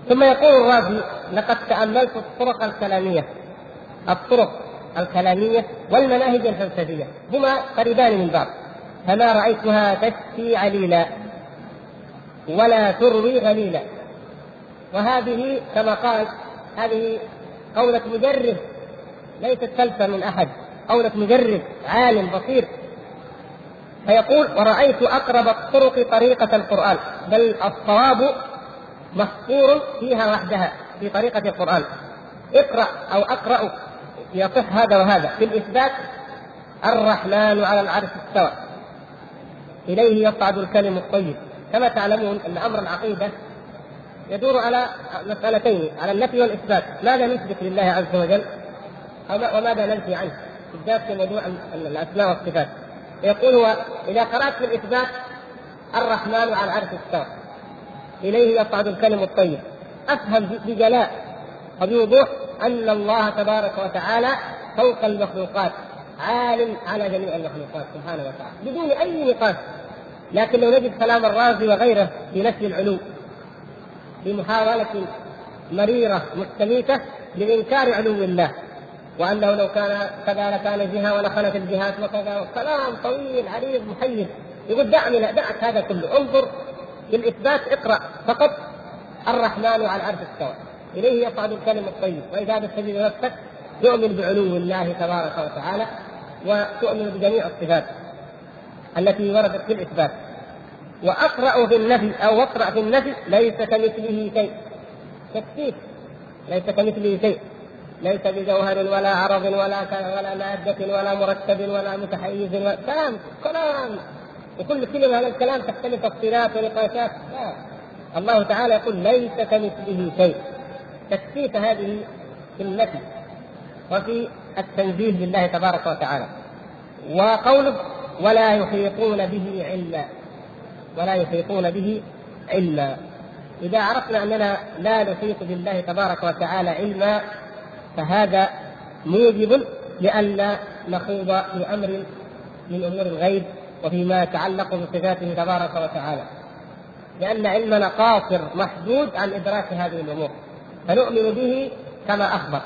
ثم يقول الرازي لقد تأملت الطرق الكلامية. الطرق الكلامية والمناهج الفلسفية. هما قريبان من بعض. فما رأيتها تشفي عليلا ولا تروي غليلا. وهذه كما قال هذه قولة مجرب ليست فلسفة من أحد قولة مجرب عالم بصير. فيقول ورأيت أقرب الطرق طريقة القرآن بل الصواب محصور فيها وحدها في طريقة القرآن. اقرأ أو أقرأ يصح هذا وهذا. في الإثبات الرحمن على العرش استوى. إليه يصعد الكلم الطيب. كما تعلمون أن أمر العقيدة يدور على مسألتين على النفي والإثبات. ماذا نثبت لله عز وجل؟ وماذا ننفي عنه؟ بالذات في موضوع الأسماء والصفات. يقول هو إذا قرأت في الإثبات الرحمن على العرش استوى إليه يصعد الكلم الطيب. أفهم بجلاء وبوضوح أن الله تبارك وتعالى فوق المخلوقات. عالم على جميع المخلوقات سبحانه وتعالى. بدون أي نقاش. لكن لو نجد كلام الرازي وغيره في نفي العلو في محاولة مريرة مستميتة لإنكار علو الله وأنه لو كان كذا لكان جهة ولخلت الجهات وكذا كلام طويل عريض محير يقول دعني لا دعك هذا كله. انظر بالاثبات اقرأ فقط الرحمن على العرش استوى. إليه يصعد الكلم الطيب. وإذا تجد نفسك تؤمن بعلو الله تبارك وتعالى. وتؤمن بجميع الصفات التي وردت في الإثبات. وأقرأ في النفي أو اقرا في النفي ليس كمثله شيء. تكتيك ليس كمثله شيء. ليس بجوهر ولا عرض ولا ولا مادة ولا مركب ولا متحيز ولا كلام كلام. وكل كلمة من الكلام تختلف تفصيلات ونقاشات. لا. الله تعالى يقول ليس كمثله شيء. تكفيك هذه في النفي وفي التنزيل بالله تبارك وتعالى. وقوله ولا يحيطون به علما. ولا يحيطون به علما. إذا عرفنا أننا لا نحيط بالله تبارك وتعالى علما فهذا موجب لئلا نخوض في أمر من أمور الغيب وفيما يتعلق بصفاته تبارك وتعالى. لأن علمنا قاصر محدود عن إدراك هذه الأمور. فنؤمن به كما أخبر.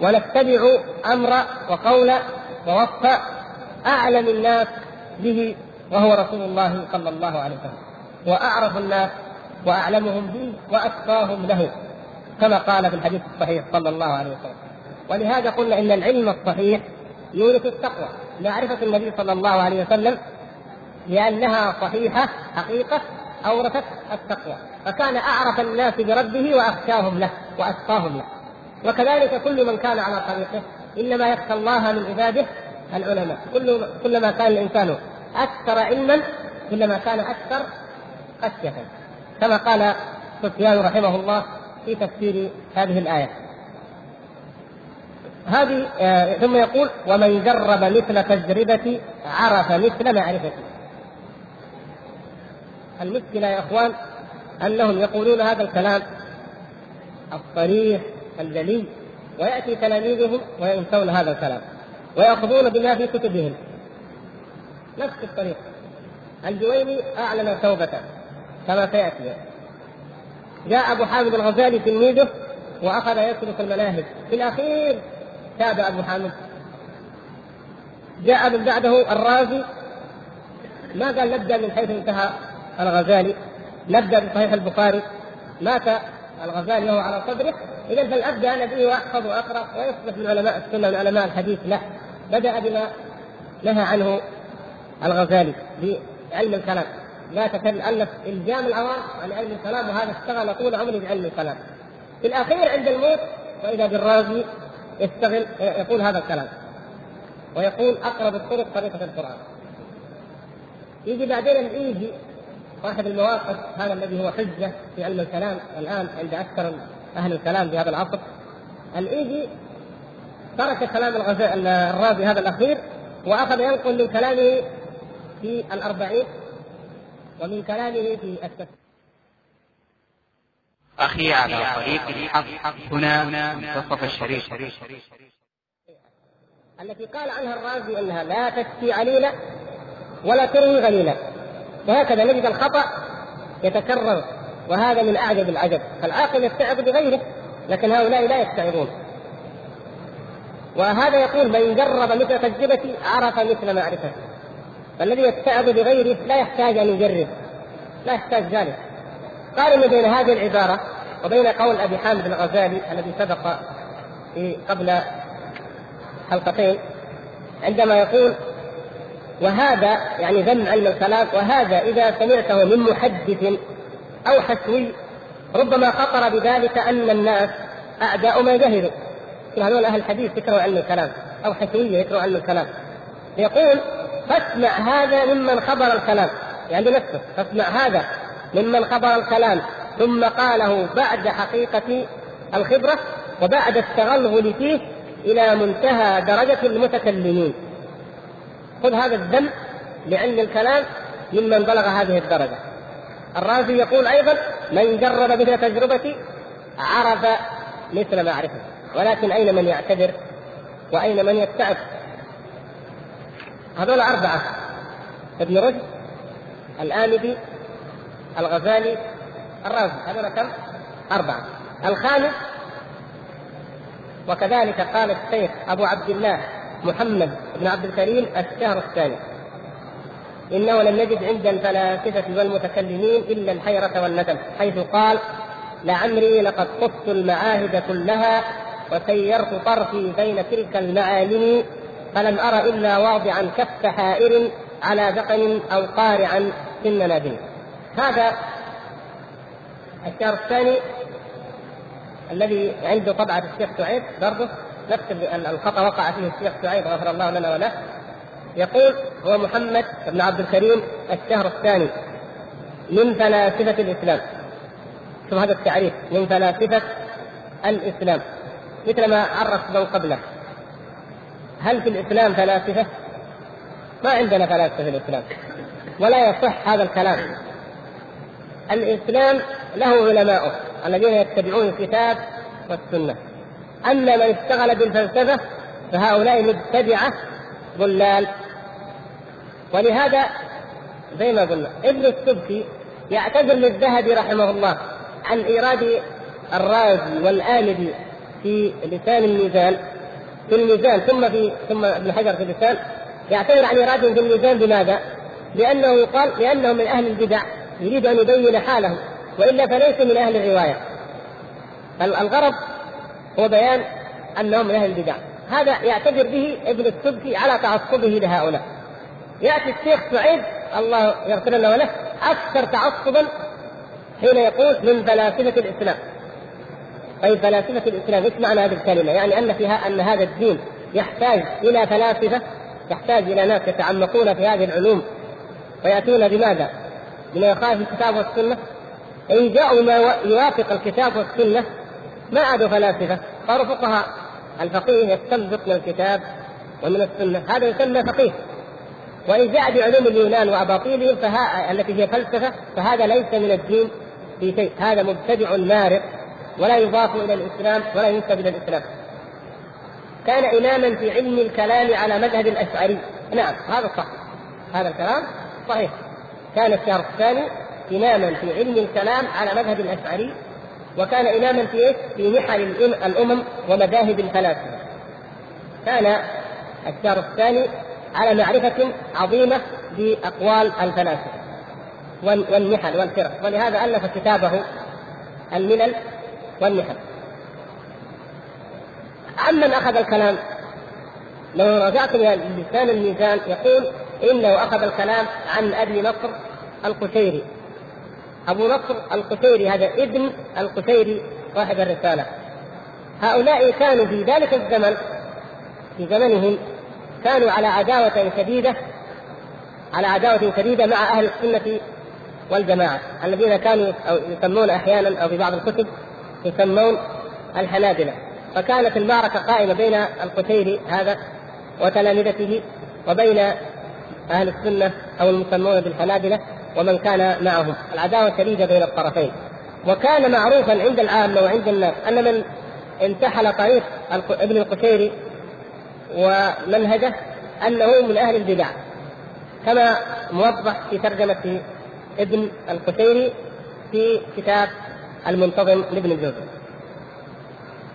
ونتبع أمر وقول ووصف أعلم الناس به وهو رسول الله صلى الله عليه وسلم. وأعرف الناس وأعلمهم به وأتقاهم له كما قال في الحديث الصحيح صلى الله عليه وسلم. ولهذا قلنا إن العلم الصحيح يورث التقوى. معرفة النبي صلى الله عليه وسلم لأنها صحيحة حقيقة أورثت التقوى. فكان أعرف الناس بربه وأخشاهم له وأتقاهم له. وكذلك كل من كان على طريقه إنما يخشى الله من عباده العلماء. كل كلما كان الإنسان أكثر علما كلما كان أكثر خشية. كما قال سفيان رحمه الله في تفسير هذه الآية. هذه آه ثم يقول ومن جرب مثل تجربتي عرف مثل معرفتي. المشكلة يا إخوان أنهم يقولون هذا الكلام الصريح الجلي ويأتي تلاميذهم وينسون هذا الكلام. ويأخذون بما في كتبهم. نفس الطريقة. الجويني أعلن توبته. كما سيأتي. جاء أبو حامد الغزالي تلميذه وأخذ يترك المناهج. في الأخير تاب أبو حامد. جاء من بعده الرازي. ما قال نبدأ من حيث انتهى الغزالي. نبدأ بصحيح البخاري. مات الغزالي وهو على صدره. إذا فلأبدأ أنا به وأحفظ وأقرأ ويصبح من علماء السنة من علماء الحديث لا بدأ بما نهى عنه الغزالي بعلم الكلام. لا تكلف الجام العوام عن علم الكلام وهذا اشتغل طول عمره بعلم الكلام. في الأخير عند الموت وإذا بالرازي يشتغل يقول هذا الكلام. ويقول أقرب الطرق طريقة القرآن. يجي بعدين الايجي صاحب المواقف هذا الذي هو حجة في علم الكلام الآن عند أكثر أهل الكلام في هذا العصر. الايجي ترك كلام الرازي هذا الأخير وأخذ ينقل من كلامه في الأربعين ومن كلامه في التفسير أخي على طريق الحق هنا منتصف الشريف. التي قال عنها الرازي أنها لا تكفي عليلة ولا تروي غليلة وهكذا نجد الخطأ يتكرر. وهذا من أعجب العجب. فالعاقل يستعظ بغيره لكن هؤلاء لا يستعظون وهذا يقول من جرب مثل تجربتي عرف مثل معرفته فالذي يتعظ بغيره لا يحتاج أن يجرب لا يحتاج ذلك. قارن بين هذه العبارة وبين قول أبي حامد الغزالي الذي سبق في قبل حلقتين عندما يقول وهذا يعني ذم علم الكلام وهذا إذا سمعته من محدث أو حسوي ربما خطر بذلك أن الناس أعداء ما جهلوا. هذول أهل الحديث يكرهوا علم الكلام أو حسويه يكرهوا علم الكلام. يقول فاسمع هذا ممن خبر الكلام. يعني نفسه فاسمع هذا ممن خبر الكلام. ثم قاله بعد حقيقة الخبرة وبعد التغلغل فيه إلى منتهى درجة المتكلمين. خذ هذا الدم لعلم الكلام ممن بلغ هذه الدرجة. الرازي يقول أيضا من جرب مثل تجربتي عرف مثل معرفة ولكن أين من يعتذر؟ وأين من يتعب؟ هذول أربعة. ابن رشد الآمدي الغزالي الرازي. هذول كم؟ أربعة. الخامس وكذلك قال الشيخ أبو عبد الله محمد بن عبد الكريم الشهر الثاني. إنه لم يجد عند الفلاسفة والمتكلمين إلا الحيرة والندم حيث قال لعمري لقد قدت المعاهد كلها وسيرت طرفي بين تلك المعالم فلم أر إلا واضعا كف حائر على ذقن أو قارعا في النادين هذا الشهر الثاني الذي عنده طبعة الشيخ سعيد برضه نفس الخطأ وقع فيه الشيخ سعيد غفر الله لنا وله. يقول هو محمد بن عبد الكريم الشهر الثاني من فلاسفة الإسلام. شوف هذا التعريف من فلاسفة الإسلام. مثل ما عرف من قبله. هل في الإسلام فلاسفة؟ ما عندنا فلاسفة في الإسلام. ولا يصح هذا الكلام. الإسلام له علماؤه الذين يتبعون الكتاب والسنة. أما من اشتغل بالفلسفة فهؤلاء مبتدعة ضلال. ولهذا زي ما قلنا ابن السبكي يعتذر للذهبي رحمه الله عن إيراد الرازي والآمدي في لسان الميزان في الميزان ثم في ثم ابن حجر في اللسان يعتذر عن ايرادهم في الميزان بماذا؟ لأنه يقال لانهم من أهل البدع يريد أن يبين حالهم وإلا فليس من أهل الرواية. الغرض هو بيان أنهم من أهل البدع. هذا يعتذر به ابن السبكي على تعصبه لهؤلاء. يأتي الشيخ سعيد الله يغفر له وله أكثر تعصبا حين يقول من فلاسفة الإسلام. طيب فلاسفة الإسلام إيش معنى هذه الكلمة؟ يعني أن فيها أن هذا الدين يحتاج إلى فلاسفة يحتاج إلى ناس يتعمقون في هذه العلوم. وياتون بماذا؟ بما يخالف الكتاب والسنة. إن جاءوا ما يوافق الكتاب والسنة ما عادوا فلاسفة. صاروا فقهاء الفقيه يستنبط من الكتاب ومن السنة. هذا يسمى فقيه. وإن جاء بعلوم اليونان وأباطيلهم فها التي هي فلسفة فهذا ليس من الدين في شيء. هذا مبتدع مارق ولا يضاف إلى الإسلام ولا ينسب إلى الإسلام. كان إماما في علم الكلام على مذهب الأشعري. نعم هذا صح. هذا الكلام صحيح. كان الشهر الثاني إماما في علم الكلام على مذهب الأشعري وكان إماما في إيش؟ في محل الأمم ومذاهب الفلاسفة. كان الشهر الثاني على معرفة عظيمة بأقوال الفلاسفة والنحل والفرق. ولهذا ألف كتابه الملل والنحل عمن أخذ الكلام؟ لو رجعتم إلى لسان الميزان يقول إنه أخذ الكلام عن أبي نصر القشيري. أبو نصر القشيري هذا ابن القشيري صاحب الرسالة. هؤلاء كانوا في ذلك الزمن في زمنهم كانوا على عداوة شديدة على عداوة شديدة مع أهل السنة والجماعة الذين كانوا أو يسمون أحيانا أو في بعض الكتب يسمون الحنابلة. فكانت المعركة قائمة بين القتيري هذا وتلامذته وبين أهل السنة أو المسمون بالحنابلة ومن كان معهم. العداوة شديدة بين الطرفين. وكان معروفا عند العامة وعند الناس أن من انتحل طريق ابن القشيري ومنهجه أنه من أهل البدع كما موضح في ترجمة ابن القشيري في كتاب المنتظم لابن الجوزي.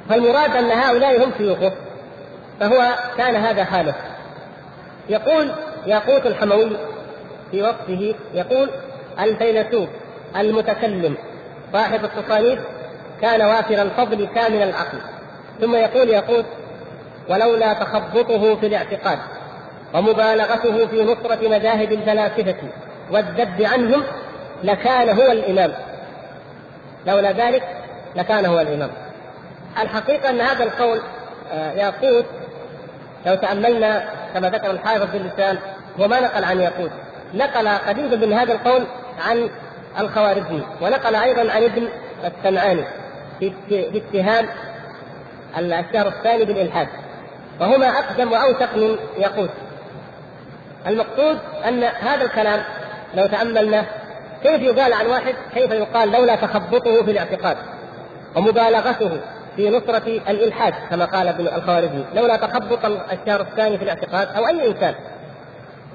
فالمراد أن هؤلاء هم شيوخه فهو كان هذا حاله. يقول ياقوت الحموي في وصفه يقول الفيلسوف المتكلم صاحب التصانيف كان وافر الفضل كامل العقل. ثم يقول ياقوت ولولا تخبطه في الاعتقاد ومبالغته في نصرة مذاهب الفلاسفة والذب عنهم لكان هو الإمام. لولا ذلك لكان هو الإمام. الحقيقة أن هذا القول آه، ياقوت لو تأملنا كما ذكر الحافظ في اللسان هو ما نقل عن ياقوت. نقل قريبا من هذا القول عن الخوارزمي ونقل أيضا عن ابن السمعاني في اتهام الشهر الثاني بالإلحاد. وهما أقدم وأوثق من يقوت المقصود أن هذا الكلام لو تأملناه كيف يقال عن واحد؟ كيف يقال لولا تخبطه في الاعتقاد ومبالغته في نصرة الإلحاد كما قال ابن الخوارزمي لولا تخبط الشهر الثاني في الاعتقاد أو أي إنسان.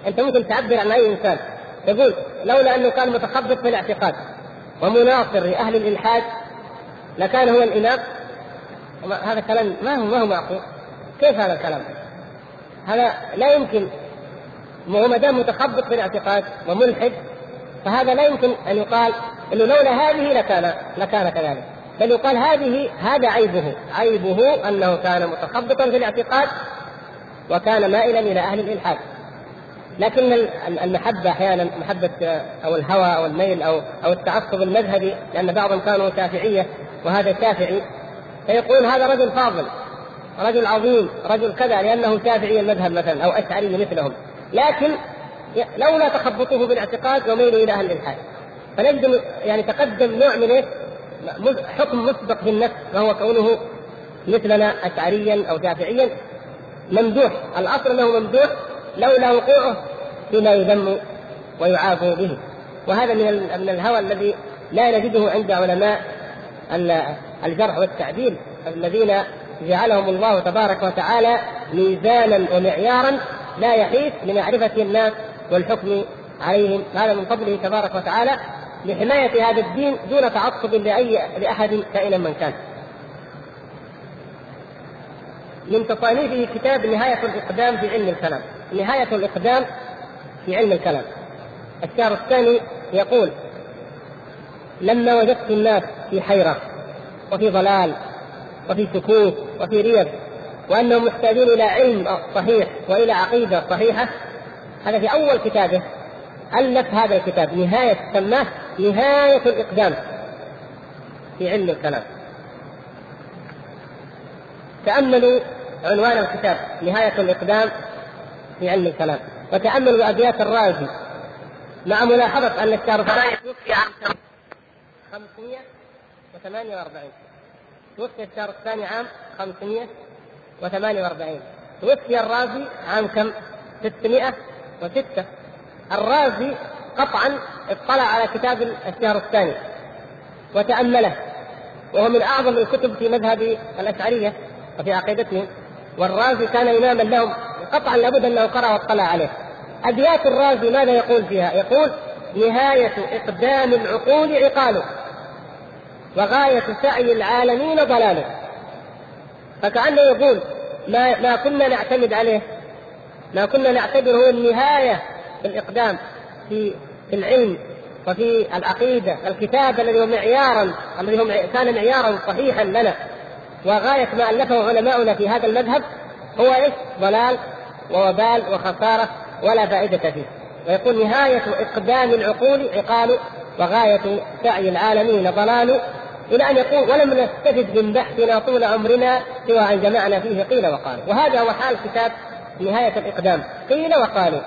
أنت ممكن تعبر عن أي إنسان. تقول لولا أنه كان متخبط في الاعتقاد ومناصر لأهل الإلحاد لكان هو الإمام هذا كلام ما هو ما هو معقول؟ كيف هذا الكلام؟ هذا لا يمكن. هو ما دام متخبط في الاعتقاد وملحد فهذا لا يمكن أن يقال إنه لولا هذه لكان لكان كذلك. بل يقال هذه هذا عيبه. عيبه أنه كان متخبطا في الاعتقاد وكان مائلا إلى أهل الإلحاد. لكن المحبة أحيانا محبة أو الهوى أو الميل أو أو التعصب المذهبي لأن بعضهم كانوا شافعية وهذا شافعي فيقول هذا رجل فاضل. رجل عظيم رجل كذا لأنه شافعي المذهب مثلا أو أشعري مثلهم لكن لولا تخبطه بالاعتقاد وميله إلى أهل الالحاد فنجد يعني تقدم نوع من؟ حكم مسبق في النفس وهو كونه مثلنا اشعريا أو شافعيا ممدوح الأصل أنه ممدوح لولا وقوعه فيما يذم ويعاب به. وهذا من من الهوى الذي لا نجده عند علماء الجرح والتعديل. الذين جعلهم الله تبارك وتعالى ميزانا ومعيارا لا يحيف لمعرفة الناس والحكم عليهم هذا من فضله تبارك وتعالى لحماية هذا الدين دون تعصب لأي لأحد كائنا من كان. من تصانيفه كتاب نهاية الإقدام في علم الكلام. نهاية الإقدام في علم الكلام. الشهر الثاني يقول: لما وجدت الناس في حيرة وفي ضلال وفي سكوت وفي ريب وأنهم محتاجون إلى علم صحيح وإلى عقيدة صحيحة. هذا في أول كتابه الف هذا الكتاب نهاية سماه نهاية الإقدام في علم الكلام. تأملوا عنوان الكتاب نهاية الإقدام في علم الكلام. وتأملوا ابيات الرازي مع ملاحظة أن الشارفاني توفي عام 548 توفي الشهر الثاني عام 548 توفي الرازي عام كم؟ 606 الرازي قطعا اطلع على كتاب الشهر الثاني وتأمله وهو من أعظم الكتب في مذهب الأشعرية وفي عقيدتهم والرازي كان إماما لهم قطعا لابد أنه قرأ واطلع عليه. أبيات الرازي ماذا يقول فيها؟ يقول نهاية إقدام العقول عقاله. وغاية سعي العالمين ضلاله. فكأنه يقول ما ما كنا نعتمد عليه. ما كنا نعتبره النهاية في الإقدام في في العلم وفي العقيدة الكتاب الذي هو معيارا الذي هو كان معيارا صحيحا لنا. وغاية ما ألفه علماؤنا في هذا المذهب هو إيش؟ ضلال ووبال وخسارة ولا فائدة فيه. ويقول نهاية إقدام العقول عقال وغاية سعي العالمين ضلال إلى أن يقول ولم نستفد من بحثنا طول عمرنا سوى أن جمعنا فيه قيل وقالوا. وهذا هو حال كتاب نهاية الإقدام. قيل وقالوا.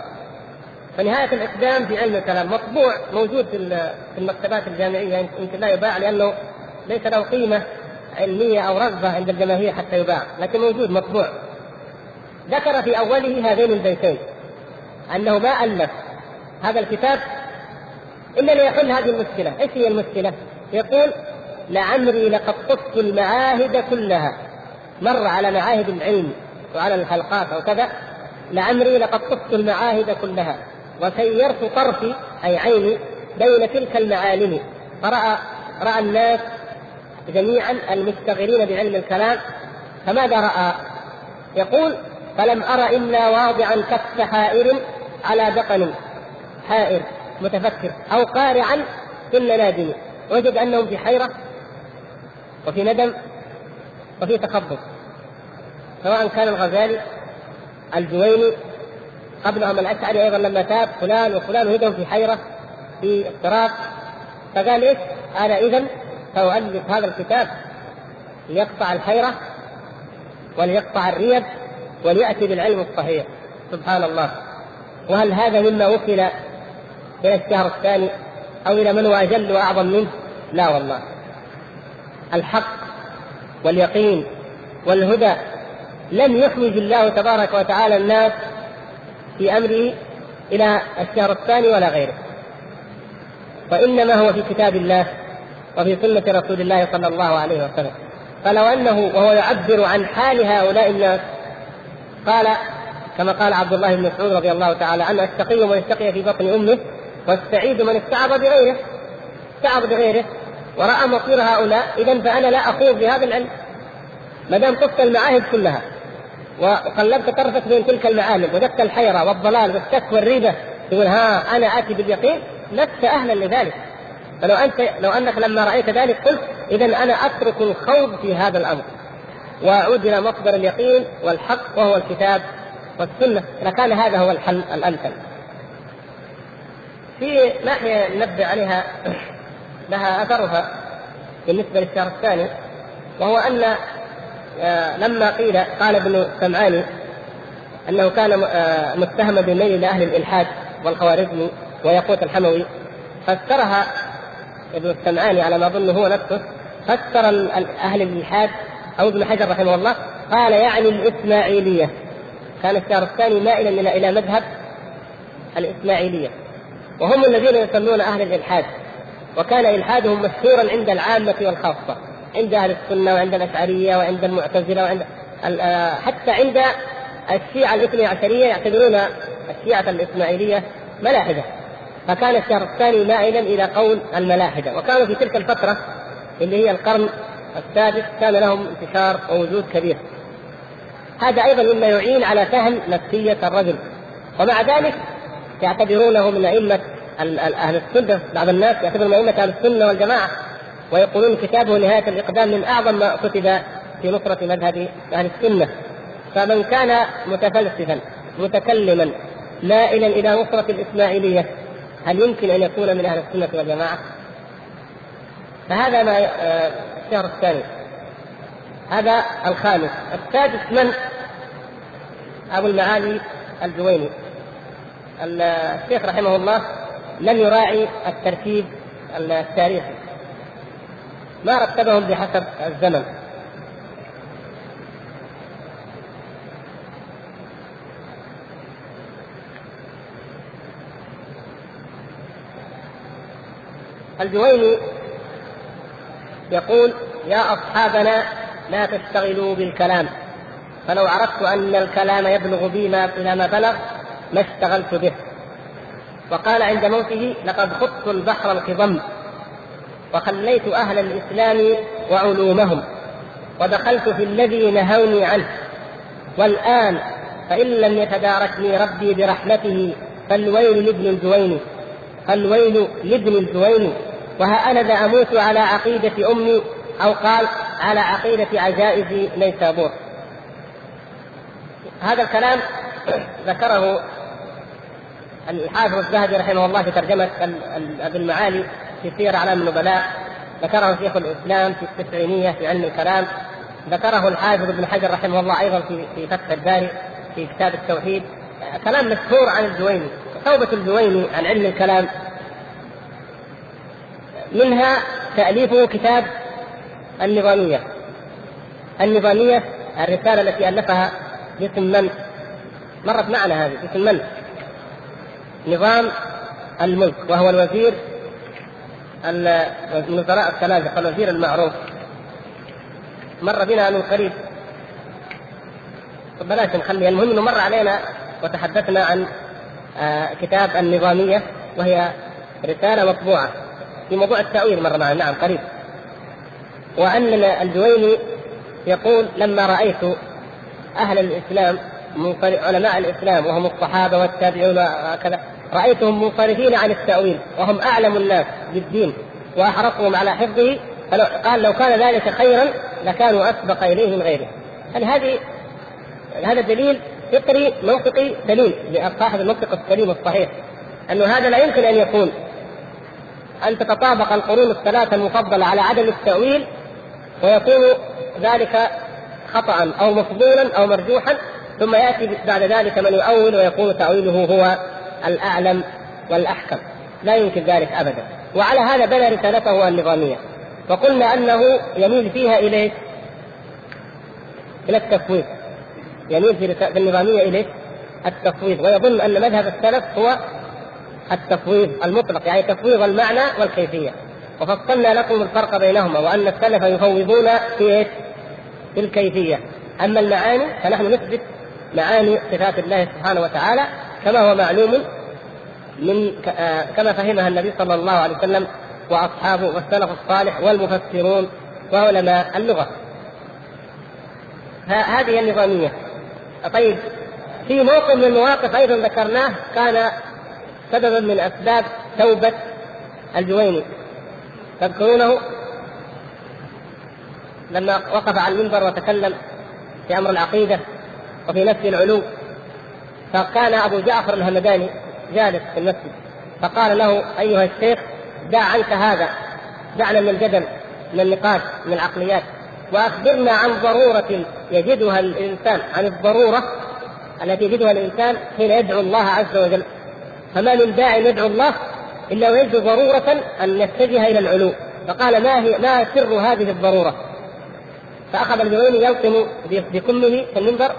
فنهاية الإقدام في علم الكلام مطبوع موجود في المكتبات الجامعية يمكن لا يباع لأنه ليس له قيمة علمية أو رغبة عند الجماهير حتى يباع لكن موجود مطبوع. ذكر في أوله هذين البيتين أنه ما ألف هذا الكتاب إلا ليحل هذه المشكلة. إيش هي المشكلة؟ يقول لعمري لقد طفت المعاهد كلها. مر على معاهد العلم وعلى الحلقات أو كذا لعمري لقد طفت المعاهد كلها. وسيرت طرفي أي عيني بين تلك المعالم. فرأى رأى الناس جميعا المشتغلين بعلم الكلام. فماذا رأى؟ يقول فلم ارى إلا واضعا كف حائر على دقن حائر متفكر أو قارعا في النادم وجد أنهم في حيرة وفي ندم وفي تخبط سواء كان الغزالي الجويني قبلهم الأشعري أيضا لما تاب فلان وفلان وجدهم في حيرة في اضطراب فقال إيش؟ قال اذا سأؤلف هذا الكتاب ليقطع الحيرة وليقطع الريب وليأتي بالعلم الصحيح سبحان الله وهل هذا مما وكل إلى الشهر الثاني أو إلى من هو أجل وأعظم منه؟ لا والله الحق واليقين والهدى لم يحوج الله تبارك وتعالى الناس في أمره إلى الشهر الثاني ولا غيره. وإنما هو في كتاب الله وفي سنة رسول الله صلى الله عليه وسلم. فلو أنه وهو يعبر عن حال هؤلاء الناس قال كما قال عبد الله بن مسعود رضي الله تعالى عنه التقي من اشتقي في بطن أمه والسعيد من استعظ بغيره. استعظ بغيره. ورأى مصير هؤلاء إذا فأنا لا أخوض بهذا العلم. ما دام طفت المعاهد كلها وقلبت طرفك بين تلك المعالم وجدت الحيرة والضلال والشك والريبة تقول ها أنا آتي باليقين لست أهلا لذلك. فلو أنت لو أنك لما رأيت ذلك قلت اذا أنا أترك الخوض في هذا الأمر. وأعود إلى مصدر اليقين والحق وهو الكتاب والسنة. لكان هذا هو الحل الأمثل. في ناحية ننبه عليها. لها أثرها بالنسبة للشهر الثاني وهو أن آه، لما قيل قال ابن سمعاني أنه كان آه، متهما بالميل إلى أهل الإلحاد والخوارزمي ويقوت الحموي فسرها ابن السمعاني على ما اظن هو نفسه فسر أهل الإلحاد أو ابن حجر رحمه الله قال يعني الإسماعيلية. كان الشهر الثاني مائلا إلى إلى مذهب الإسماعيلية. وهم الذين يسمون أهل الإلحاد. وكان إلحادهم مشهورا عند العامة والخاصة عند أهل السنة وعند الأشعرية وعند المعتزلة وعند آه، حتى عند الشيعة الإثني عشرية يعتبرون الشيعة الإسماعيلية ملاحدة. فكان الشهر الثاني مائلا إلى قول الملاحدة. وكانوا في تلك الفترة اللي هي القرن السادس كان لهم انتشار ووجود كبير. هذا أيضا مما يعين على فهم نفسية الرجل. ومع ذلك يعتبرونه من أئمة أهل السنة بعض الناس يعتبرون ائمه أهل السنة والجماعة ويقولون كتابه نهايه الإقدام من أعظم ما كتب في نصرة مذهب أهل السنة. فمن كان متفلسفا متكلما مائلا إلى نصرة الإسماعيلية هل يمكن أن يكون من أهل السنة والجماعة؟ فهذا ما آه، الشهر الثاني. هذا الخامس. السادس من؟ أبو المعالي الجويني. الشيخ رحمه الله لم يراعي الترتيب التاريخي. ما رتبهم بحسب الزمن. الجويني يقول يا أصحابنا لا تشتغلوا بالكلام. فلو عرفت أن الكلام يبلغ بي ما إلى ما بلغ ما اشتغلت به. وقال عند موته لقد خضت البحر الخضم وخليت أهل الإسلام وعلومهم ودخلت في الذي نهوني عنه والآن فإن لم يتداركني ربي برحمته فالويل لابن الجويني فالويل لابن الجويني وها أنا ذا أموت على عقيدة أمي أو قال على عقيدة عجائز نيسابور هذا الكلام ذكره الحافظ الذهبي رحمه الله في ترجمة ابن المعالي في سير أعلام النبلاء ذكره شيخ الإسلام في التسعينية في علم الكلام ذكره الحافظ ابن حجر رحمه الله أيضا في في فتح الباري في كتاب التوحيد كلام مشهور عن الجويني توبة الجويني عن علم الكلام منها تأليفه كتاب النظامية النظامية الرسالة التي ألفها باسم من؟ مرت معنا هذه باسم من؟ نظام الملك وهو الوزير الوزراء الثلاثة الوزير المعروف. مر بنا من قريب بلاش نخلي المهم إنه مر علينا وتحدثنا عن آه، كتاب النظامية وهي رسالة مطبوعة في موضوع التأويل مر معنا. نعم قريب وأن الجويني يقول لما رأيت أهل الإسلام علماء الإسلام وهم الصحابة والتابعون وكذا رأيتهم منصرفين عن التأويل وهم أعلم الناس بالدين وأحرصهم على حفظه. قال لو كان ذلك خيرا لكانوا أسبق إليه من غيره. يعني هذه هذا دليل فطري منطقي سليم لصاحب المنطق السليم الصحيح أنه هذا لا يمكن أن يكون. أن تتطابق القرون الثلاثة المفضلة على عدم التأويل ويكون ذلك خطأ أو مفضولا أو مرجوحا ثم يأتي بعد ذلك من يؤول ويكون تأويله هو الأعلم والأحكم. لا يمكن ذلك أبدا. وعلى هذا بنى رسالته النظامية. وقلنا أنه يميل فيها إليه إلى التفويض. يميل في النظامية إليه التفويض. ويظن أن مذهب السلف هو التفويض المطلق يعني تفويض المعنى والكيفية. وفصلنا لكم الفرق بينهما وأن السلف يفوضون في؟ في الكيفية. أما المعاني فنحن نثبت معاني صفات الله سبحانه وتعالى كما هو معلوم من آه، كما فهمها النبي صلى الله عليه وسلم وأصحابه والسلف الصالح والمفسرون وعلماء اللغة. هذه النظامية. طيب في موقف من المواقف أيضا ذكرناه كان سببا من أسباب توبة الجويني. تذكرونه؟ لما وقف على المنبر وتكلم في أمر العقيدة. وفي نفي العلو فكان أبو جعفر الهمداني جالس في المسجد فقال له أيها الشيخ دع عنك هذا دعنا من الجدل من النقاش من العقليات وأخبرنا عن ضرورة يجدها الإنسان عن الضرورة التي يجدها الإنسان حين يدعو الله عز وجل. فما من داع يدعو الله إلا ويجد ضرورة أن يتجه إلى العلو. فقال ما هي ما سر هذه الضرورة؟ فأخذ الجويني يلطم بكمه في المنبر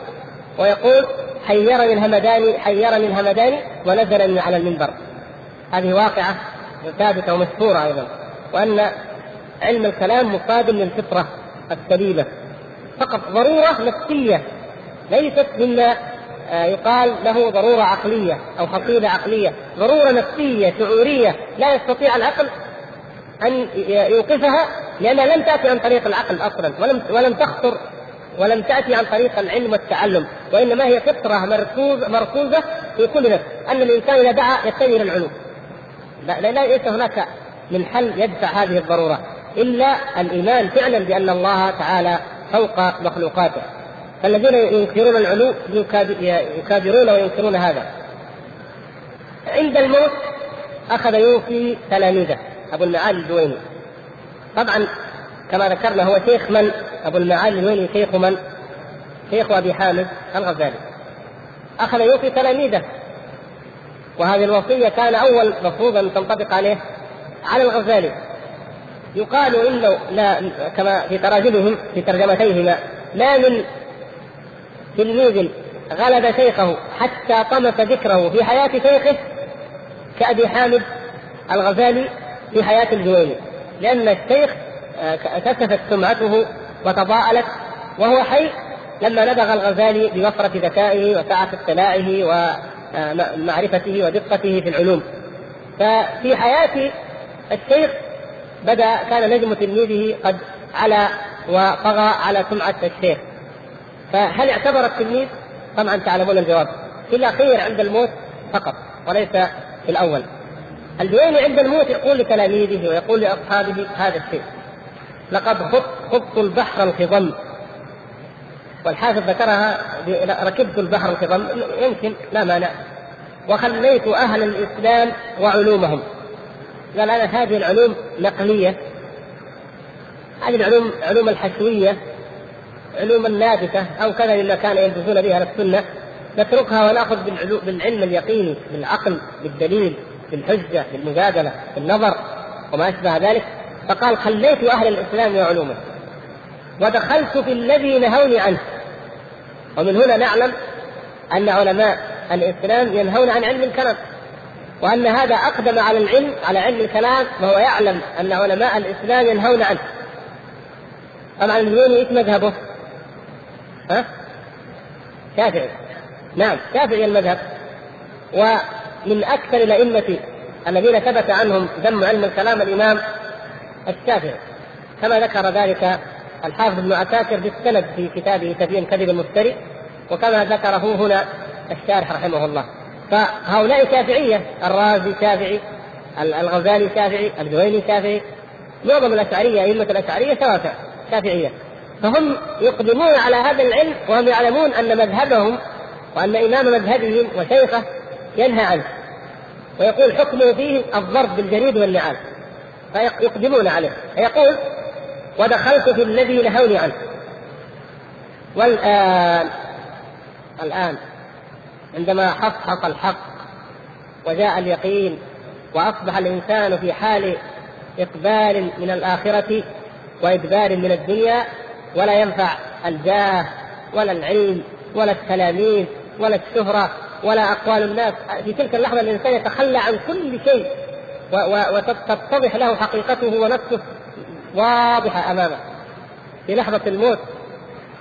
ويقول حيرني الهمداني حيرني الهمداني ونزل من على المنبر. هذه واقعة ثابتة ومشهوره أيضا وأن علم الكلام مقابل للفطرة السليمة. فقط ضرورة نفسية ليست مما آه، يقال له ضرورة عقلية أو حصيله عقلية، ضرورة نفسية شعورية لا يستطيع العقل أن يوقفها لأنها لم تأتي عن طريق العقل أصلا ولم ولم تخطر ولم تأتي عن طريق العلم والتعلم وإنما هي فطرة مركوز مركوزة في كل نفس أن الإنسان إذا دعا يتجه إلى العلوم لا, ليس هناك من حل يدفع هذه الضرورة إلا الإيمان فعلا بأن الله تعالى فوق مخلوقاته. فالذين ينكرون العلو يكابرون وينكرون هذا. عند الموت أخذ يوفي تلاميذه أبو المعالي الجويني. طبعا كما ذكرنا هو شيخ من؟ أبو المعالي الجويني شيخ من؟ شيخ أبي حامد الغزالي. أخذ يوفي تلاميذه. وهذه الوصية كان أول مفروض ان تنطبق عليه على الغزالي. يقال إنه لا كما في تراجمهم في ترجمتيهما لا من تلميذ غلب شيخه حتى طمس ذكره في حياة شيخه كأبي حامد الغزالي في حياة الجويني. لأن الشيخ آه، كشفت سمعته وتضاءلت وهو حي لما نبغ الغزالي بوفرة ذكائه وسعة اطلاعه ومعرفته ودقته في العلوم. ففي حياة الشيخ بدأ كان نجم تلميذه قد علا وطغى على سمعة الشيخ. فهل اعتبر التلميذ؟ طبعا تعلمون الجواب. في الأخير عند الموت فقط وليس في الأول. الجويني عند الموت يقول لتلاميذه ويقول لأصحابه هذا الشيء. لقد خضت البحر الخضم والحافظ ذكرها ركبت البحر الخضم يمكن لا مانع. وخليت أهل الإسلام وعلومهم. قال أنا هذه العلوم نقلية. هذه العلوم علوم الحشوية علوم النابتة أو كذا مما كان يلبسون بها السنة. نتركها ونأخذ بالعلم اليقيني بالعقل بالدليل بالحجة بالمجادلة بالنظر وما أشبه ذلك. فقال خليت أهل الإسلام وعلومه ودخلت في الذي نهوني عنه ومن هنا نعلم أن علماء الإسلام ينهون عن علم الكلام وأن هذا أقدم على العلم على علم الكلام وهو يعلم أن علماء الإسلام ينهون عنه. طبعا الجويني إيش مذهبه؟ ها؟ شافعي. نعم شافعي المذهب ومن أكثر الأئمة الذين ثبت عنهم ذم علم الكلام الإمام الشافعي كما ذكر ذلك الحافظ ابن عساكر بالسند في كتابه تبيين كذب المفتري وكما ذكره هنا الشارح رحمه الله. فهؤلاء شافعية الرازي شافعي الغزالي شافعي الجويني شافعي معظم الأشعرية أئمة الأشعرية توافع شافعية فهم يقدمون على هذا العلم وهم يعلمون أن مذهبهم وأن إمام مذهبهم وشيخه ينهى عنه. ويقول حكمه فيه الضرب بالجريد والنعال. فيقدمون عليه. فيقول ودخلت في الذي نهوني عنه. والآن الآن عندما حصحص الحق وجاء اليقين وأصبح الإنسان في حال إقبال من الآخرة وإدبار من الدنيا ولا ينفع الجاه ولا العلم ولا التلاميذ ولا الشهرة ولا أقوال الناس. في تلك اللحظة الإنسان يتخلى عن كل شيء. وتتضح له حقيقته ونفسه واضحة أمامه. في لحظة الموت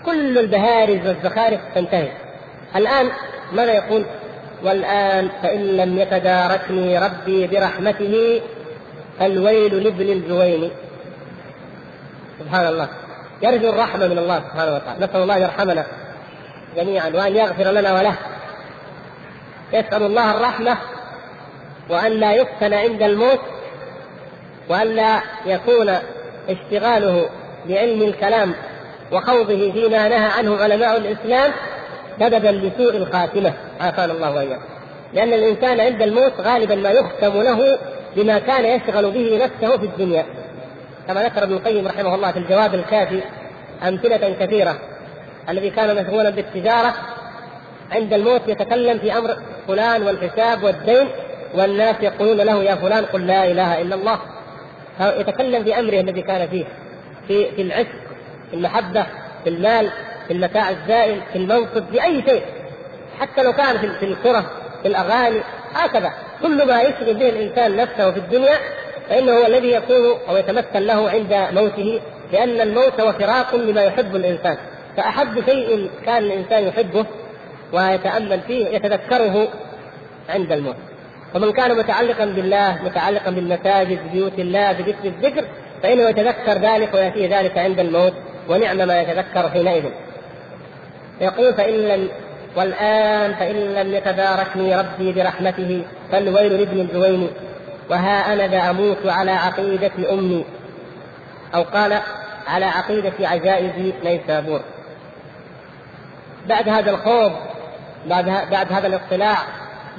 كل البهارج والزخارف تنتهي. الآن ماذا يقول؟ والآن فإن لم يتداركني ربي برحمته فالويل لابن الجويني سبحان الله. يرجو الرحمة من الله سبحانه وتعالى. نسأل الله يرحمنا جميعا وأن يغفر لنا وله. يسأل الله الرحمة وأن لا يفتن عند الموت وأن لا يكون اشتغاله بعلم الكلام وخوضه فيما نهى عنه علماء الإسلام سببا لسوء الخاتمة. عافانا الله وإياكم. لأن الإنسان عند الموت غالبا ما يختم له بما كان يشغل به نفسه في الدنيا. كما ذكر ابن القيم رحمه الله في الجواب الكافي أمثلة كثيرة. الذي كان مشغولا بالتجارة عند الموت يتكلم في أمر فلان والحساب والدين والناس يقولون له يا فلان قل لا إله إلا الله. يتكلم في أمره الذي كان فيه. في في العشق في المحبة في المال في المتاع الزائل في المنصب في أي شيء. حتى لو كان في الكرة في الأغاني هكذا. كل ما يشغل به الإنسان نفسه في الدنيا فإنه هو الذي يكون أو يتمثل له عند موته لأن الموت هو فراق لما يحب الإنسان. فأحب شيء كان الإنسان يحبه ويتأمل فيه يتذكره عند الموت. ومن كان متعلقا بالله متعلقا بالمساجد ببيوت الله بذكر الذكر فإنه يتذكر ذلك ويأتيه ذلك عند الموت ونعم ما يتذكر حينئذ. يقول فإن لم والآن فإن لم يتداركني ربي برحمته فالويل لابن الجويني وها أنا ذا أموت على عقيدة أمي أو قال على عقيدة عجائز نيسابور بعد هذا الخوض بعد بعد هذا الاطلاع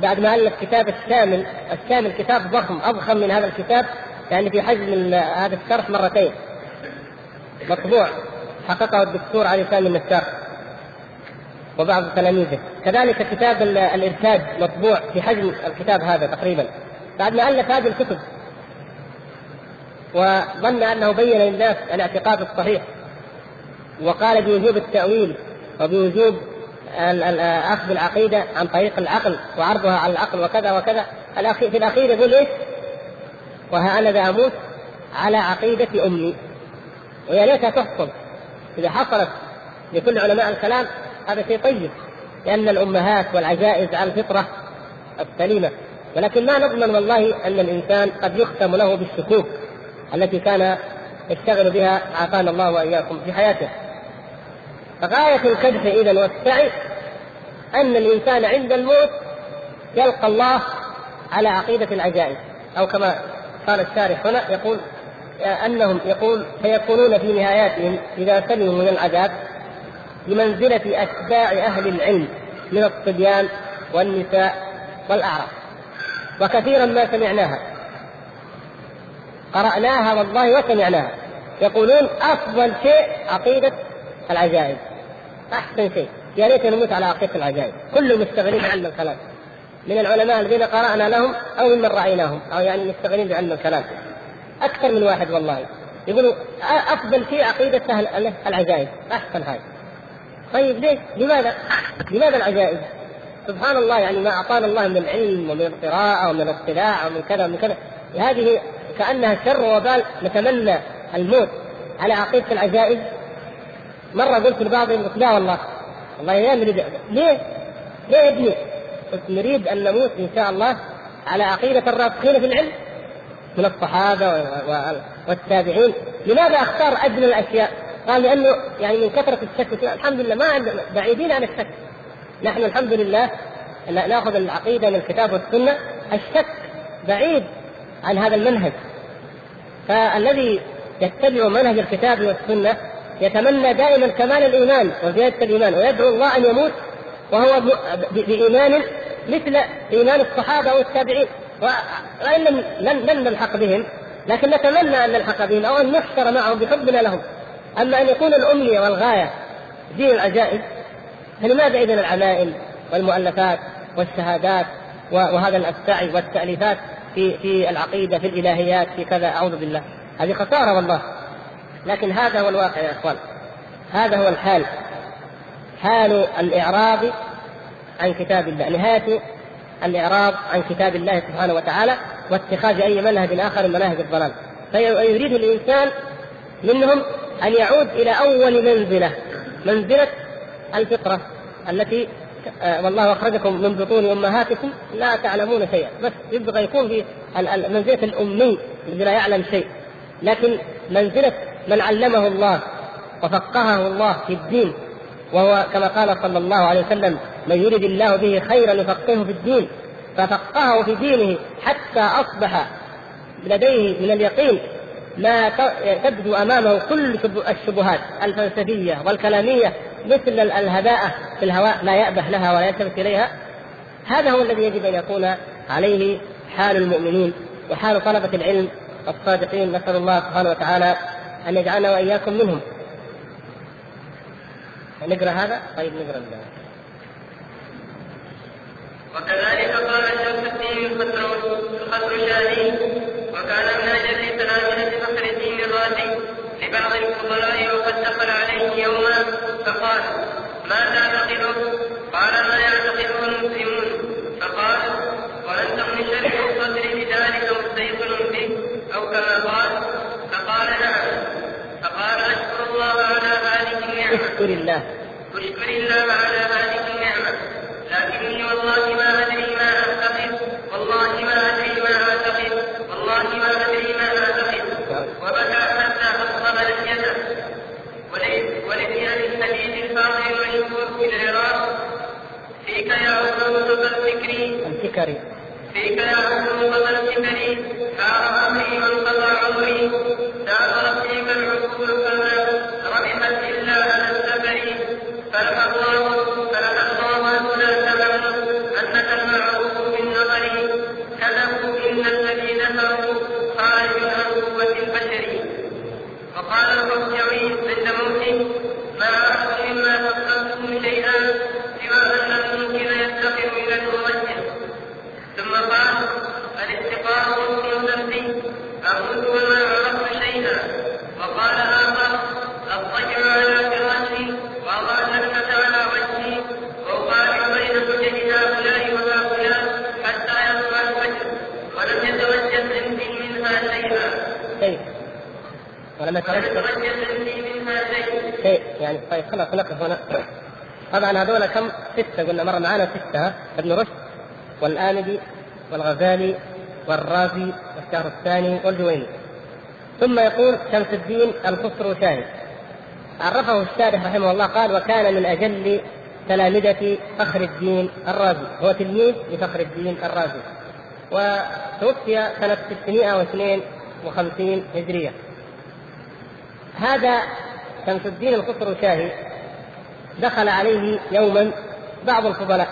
بعد ما ألف كتاب الشامل الشامل كتاب ضخم أضخم من هذا الكتاب يعني في حجم هذا الشرح مرتين. مطبوع. حققه الدكتور علي سامي النسار وبعض تلاميذه. كذلك كتاب الإرشاد مطبوع في حجم الكتاب هذا تقريبا. بعد ما ألف هذه الكتب وظن أنه بين للناس الاعتقاد الصحيح وقال بوجوب التأويل وبوجوب أخذ العقيدة عن طريق العقل وعرضها على العقل وكذا وكذا. في الأخير يقول إيش؟ وها أنا ذا أموت على عقيدة أمي. ويا ريتها تحصل إذا حصلت لكل علماء الكلام هذا شيء طيب لأن الأمهات والعجائز على الفطرة السليمة. ولكن ما نضمن والله أن الإنسان قد يختم له بالشكوك التي كان يشتغل بها عافانا الله وإياكم في حياته. غاية الكدح إذا والسعي أن الإنسان عند الموت يلقى الله على عقيدة العجائز أو كما قال الشارح هنا يقول أنهم يقول فيكونون في نهاياتهم إذا سلموا من العذاب بمنزلة أتباع أهل العلم من الصبيان والنساء والأعراف وكثيرا ما سمعناها. قرأناها والله وسمعناها. يقولون أفضل شيء عقيدة العجائب. احسن شيء يا ريت نموت على عقيده العجائب. كل مشتغلين بعلم الكلام. من العلماء الذين قرأنا لهم أو ممن رأيناهم أو يعني مشتغلين بعلم الكلام. أكثر من واحد والله. يقولوا أفضل شيء عقيدة أهل العجائب. أحسن هاي. طيب ليش؟ لماذا؟ لماذا العجائب؟ سبحان الله يعني ما أعطانا الله من العلم ومن القراءه ومن الاطلاع ومن كذا ومن كذا. هذه كأنها شر وبال. نتمنى الموت على عقيدة العجائز مرة قلت لبعضهم قلت لا والله والله يا نريد ليه؟ ليه يا ابني؟ قلت نريد أن نموت إن شاء الله على عقيدة الراسخين في العلم من الصحابة والتابعين لماذا أختار أدنى الأشياء؟ قال لأنه يعني من كثرة الشك الحمد لله ما عندنا بعيدين عن الشك نحن الحمد لله نأخذ العقيدة من الكتاب والسنة الشك بعيد عن هذا المنهج فالذي يتبع منهج الكتاب والسنة يتمنى دائما كمال الإيمان وزيادة الإيمان ويدعو الله أن يموت وهو بإيمان مثل إيمان الصحابة والتابعين. وإن لم لن نلحق بهم لكن نتمنى أن نلحق بهم أو أن نحشر معهم بحبنا لهم. أما أن يكون الامنيه والغاية دين العجائز فلماذا اذا العمائم والمؤلفات والشهادات وهذا السعي والتأليفات في في العقيدة في الإلهيات في كذا؟ أعوذ بالله. هذه خسارة والله. لكن هذا هو الواقع يا إخوان. هذا هو الحال. حال الإعراض عن كتاب الله. نهاية الإعراض عن كتاب الله سبحانه وتعالى واتخاذ أي منهج آخر من مناهج الضلال. فيريد الإنسان منهم أن يعود إلى أول منزلة منزلة الفطرة التي آه والله أخرجكم من بطون أمهاتكم لا تعلمون شيئا. بس يبغى يكون في منزلة الأمي الذي لا يعلم شيء. لكن منزلة من علمه الله وفقهه الله في الدين وهو كما قال صلى الله عليه وسلم من يرد الله به خيرا يفقهه في الدين ففقهه في دينه حتى أصبح لديه من اليقين ما تبدو أمامه كل الشبهات الفلسفية والكلامية مثل الهباء في الهواء لا يأبه لها ولا يلتفت إليها. هذا هو الذي يجب أن يكون عليه حال المؤمنين وحال طلبة العلم الصادقين. نسأل الله سبحانه وتعالى أن يجعلنا وإياكم منهم. نقرأ هذا؟ طيب نقرأ وكذلك قال شمس الدين الخطرشاني وكان من أجل تلامذه فخر الدين الرازي لبعض الفضلاء وقد دخل عليه يوما فقال ما تعتقده؟ قال ما يعتقده المسلمون فقال وانت من شرح الصدر بذلك مستيقن به أو كما قال فقال نعم فقال اشكر الله على هذه النعمه اشكر الله. اشكر الله على هذه النعمة. لكني والله ما أدري ما اعتقد والله ما أدري ما أعتقد. والله ما أدري ما أعتقد. وبكى حتى أصغر لحيته ولفي الحديث الفاضل المشهور في العراق فيك يا عروة الفكري. الفكري. فيك يا عروة الفكري. حار أمري وانقضى عمري. سافرت فيك العقول فما فلك الله فلك الله ان لا تعلم انك المعروف بالنظر كذبوا ان الذي ذكروا خارج من عقوبة البشر وقال الرجعي عند موته ما عرفت مما فكرتم شيئا سوى ان الممكن يفتقر إلى الممثل ثم قال الاستقامة حسن ذنبي أموت وما عرفت شيئا وقال آخر أضطجع على فراشي وأضع النكتة على وجهي وأقارن بين حجج هؤلاء وهؤلاء حتى يطلع الفجر ولم يتوجه عندي منها شيئا شيء منها شيء شيء يعني طيب خلاص نقف هنا طبعا هذول كم؟ ستة قلنا مرة معانا ستة ها؟ ابن رشد والآمدي والغزالي والرازي والشهر الثاني والجويني. ثم يقول شمس الدين الخسروشاني عرفه الشارح رحمه الله قال وكان من أجل تلامذة فخر الدين الرازي. هو تلميذ لفخر الدين الرازي. وتوفي سنة 652 هجرية. هذا شمس الدين الخسروشاهي دخل عليه يوما بعض الفضلاء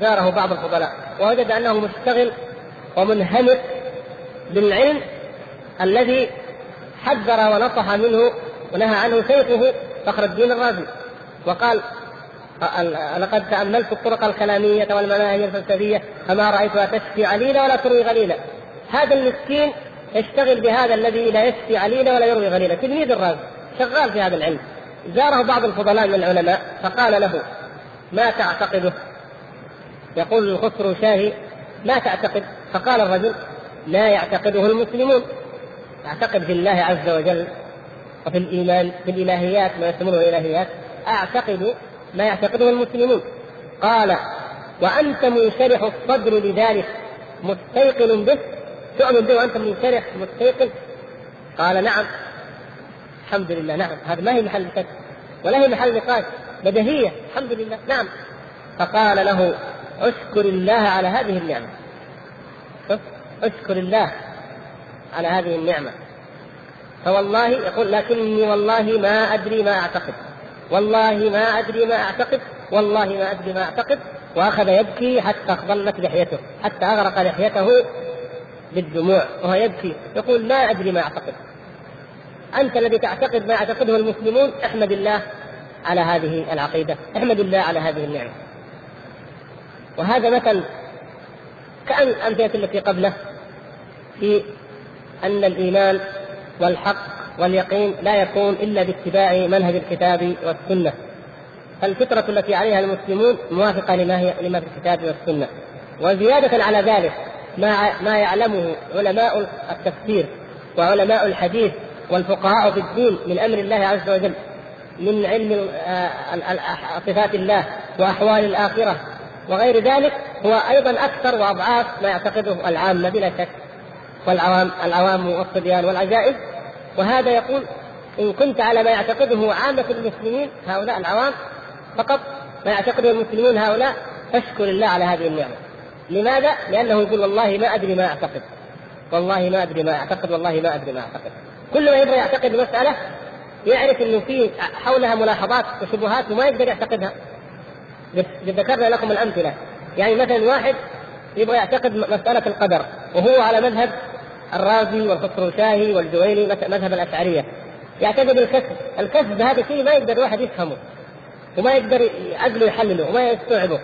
زاره بعض الفضلاء ووجد أنه مشتغل ومنهمك بالعلم الذي حذر ونصح منه ونهى عنه شيخه فخر الدين الرازي. وقال لقد تأملت الطرق الكلامية والمناهج الفلسفية فما رأيتها تشفي عليلا ولا تروي غليلا. هذا المسكين يشتغل بهذا الذي لا يشفي عليلا ولا يروي غليلا. تلميذ الرازي شغال في هذا العلم. زاره بعض الفضلاء من العلماء فقال له ما تعتقده يقول الخسرو شاهي ما تعتقد؟ فقال الرجل لا يعتقده المسلمون. أعتقد في الله عز وجل وفي الإيمان في الإلهيات ما يسمونه الالهيات أعتقد ما يعتقده المسلمون. قال وأنت منشرح الصدر لذلك مستيقن به تؤمن به وأنت منشرح مستيقن قال نعم. الحمد لله نعم. هذا ما هي محل شك ولا هي محل نقاش بديهية الحمد لله نعم. فقال له أشكر الله على هذه النعمة. أشكر الله على هذه النعمة. فوالله يقول لكني والله ما أدري ما أعتقد. والله ما أدري ما أعتقد. والله ما أدري ما أعتقد. وأخذ يبكي حتى أخضلت لحيته حتى أغرق لحيته. بالدموع وهو يبكي يقول ما أدري ما أعتقد. أنت الذي تعتقد ما يعتقده المسلمون احمد الله على هذه العقيدة احمد الله على هذه النعمة. وهذا مثل كأن الأمثلة التي قبله في أن الإيمان والحق واليقين لا يكون إلا باتباع منهج الكتاب والسنة. فالفطرة التي عليها المسلمون موافقة لما هي لما في الكتاب والسنة. وزيادة على ذلك ما ما يعلمه علماء التفسير وعلماء الحديث والفقهاء في الدين من أمر الله عز وجل من علم صفات الله وأحوال الآخرة وغير ذلك هو أيضا أكثر وأضعاف ما يعتقده العامة بلا شك والعوام العوام والصبيان والعجائز وهذا يقول إن كنت على ما يعتقده عامة المسلمين هؤلاء العوام فقط ما يعتقده المسلمون هؤلاء فاشكر الله على هذه النعمة. لماذا؟ لأنه يقول والله ما أدري ما أعتقد. والله ما أدري ما أعتقد والله ما أدري ما أعتقد. كل ما يبغى يعتقد مسألة يعرف إنه في حولها ملاحظات وشبهات وما يقدر يعتقدها. ذكرنا لكم الأمثلة. يعني مثلا واحد يبغى يعتقد مسألة القدر وهو على مذهب الرازي والخسروشاهي والجويني مذهب الأشعرية. يعتقد الكسب، الكسب هذا شيء ما يقدر الواحد يفهمه وما يقدر عقله يحلله وما يستوعبه.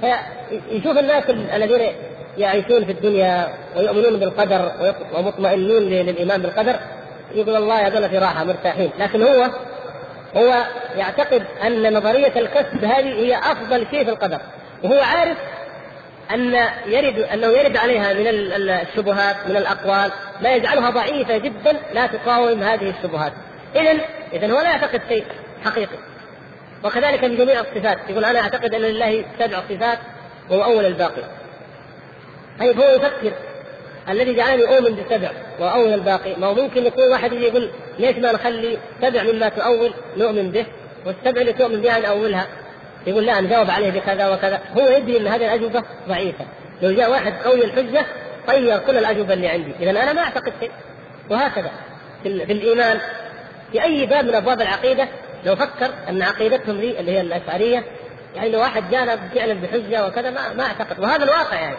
فيشوف الناس الذين يعيشون في الدنيا ويؤمنون بالقدر ومطمئنون للإيمان بالقدر يقول الله هذول في راحه مرتاحين. لكن هو هو يعتقد أن نظرية الكسب هذه هي أفضل شيء في القدر. وهو عارف أن يرد أنه يرد عليها من الشبهات من الأقوال ما يجعلها ضعيفة جدا لا تقاوم هذه الشبهات. اذا اذا هو لا يعتقد شيء حقيقي. وكذلك في جميع الصفات. يقول أنا أعتقد أن لله سبع صفات وهو أول الباقي. طيب هو يفكر الذي جعلني أؤمن بسبع واول الباقي. ما هو ممكن يكون واحد يجي يقول ليش ما نخلي سبع مما تؤول نؤمن به والسبع اللي تؤمن بها نأولها يقول لا نجاوب عليه بكذا وكذا. هو يدري إن هذه الأجوبة ضعيفة. لو جاء واحد قوي الحجة طير كل الأجوبة اللي عندي. اذا أنا ما أعتقد شيء. وهكذا في الإيمان في أي باب من أبواب العقيدة لو فكر أن عقيدتهم ذي اللي هي الأشعرية يعني لو واحد جانا فعلا بحجة وكذا ما, ما أعتقد. وهذا الواقع يعني.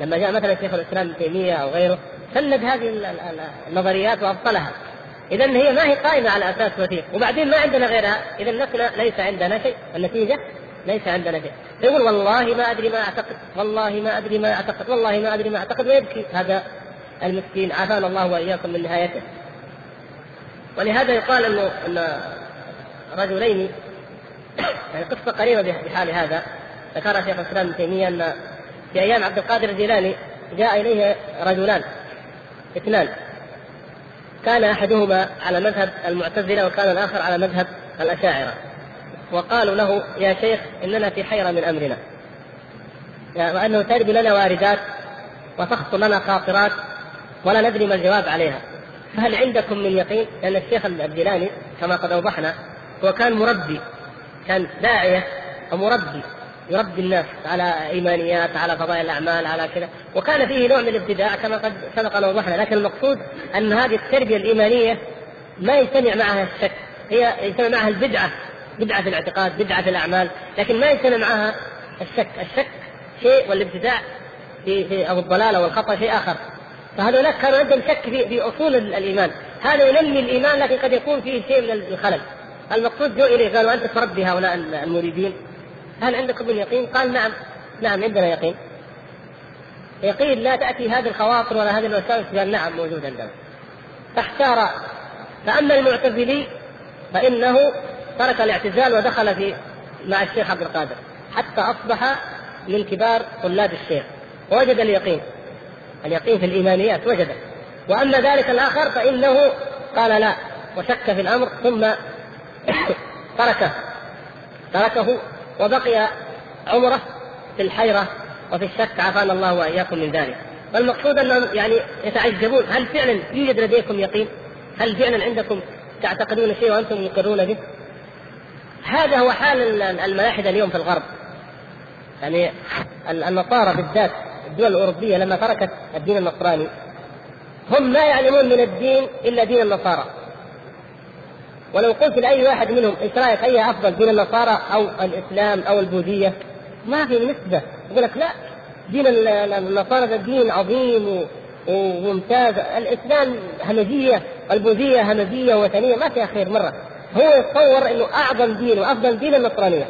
لما جاء مثلا شيخ الإسلام ابن تيمية أو غيره سند هذه النظريات وأبطلها. اذا هي ما هي قائمة على أساس وثيق. وبعدين ما عندنا غيرها. اذا نحن ليس عندنا شيء. النتيجة ليس عندنا شيء. يقول والله ما أدري ما أعتقد. والله ما أدري ما أعتقد. والله ما أدري ما أعتقد. ويبكي. هذا المسكين. عافانا الله وإياكم من نهايته. ولهذا يقال انه ان رجلين. يعني قصة قريبة بحال هذا. ذكرها شيخ الإسلام ابن تيمية أن في أيام عبد القادر الجيلاني جاء إليه رجلان اثنان. كان أحدهما على مذهب المعتزلة وكان الآخر على مذهب الأشاعرة. وقالوا له يا شيخ إننا في حيرة من أمرنا. يعني وأنه ترد لنا واردات وتخطر لنا خاطرات ولا ندري ما الجواب عليها. فهل عندكم من يقين؟ لأن الشيخ الجيلاني كما قد أوضحنا هو كان مربي كان داعية ومربي يربي الناس على إيمانيات على فضائل الأعمال على كذا. وكان فيه نوع من الابتداع كما قد سبق ان وضحنا. لكن المقصود أن هذه التربية الإيمانية ما يجتمع معها الشك. هي يجتمع معها البدعة بدعة في الاعتقاد بدعة في الأعمال. لكن ما يجتمع معها الشك. الشك شيء والابتداع في في أو الضلال أو الخطا شيء آخر. فهذولاك كانوا عندهم شك في في أصول الإيمان. هذا ينمي الإيمان لكن قد يكون فيه شيء من الخلل. المقصود جو إليه قالوا أنت تربي هؤلاء المريدين. هل عندكم من يقين؟ قال نعم. نعم عندنا يقين. يقين لا تأتي هذه الخواطر ولا هذه الوساوس. قال نعم موجود عندنا. فاحتار فأما المعتزلي فإنه ترك الاعتزال ودخل في مع الشيخ عبد القادر حتى أصبح من كبار طلاب الشيخ. ووجد اليقين. اليقين في الإيمانيات وجده. وأما ذلك الآخر فإنه قال لا وشك في الأمر ثم تركه تركه وبقي عمره في الحيرة وفي الشك عافانا الله وإياكم من ذلك فالمقصود أنهم يعني يتعجبون هل فعلا يوجد لديكم يقين؟ هل فعلا عندكم تعتقدون شيء وأنتم مقرون به؟ هذا هو حال الملاحدة اليوم في الغرب يعني النصارى بالذات الدول الأوروبية لما تركت الدين النصراني هم ما يعلمون من الدين إلا دين النصارى ولو قلت لأي واحد منهم إيش رأيك أي أفضل دين النصارى أو الإسلام أو البوذية؟ ما في نسبة. يقول لك لا دين النصارى ده دين عظيم وممتاز. الإسلام همجية البوذية همجية وثنيه ما فيها خير مرة. هو يتصور إنه أعظم دين وأفضل دين النصرانية.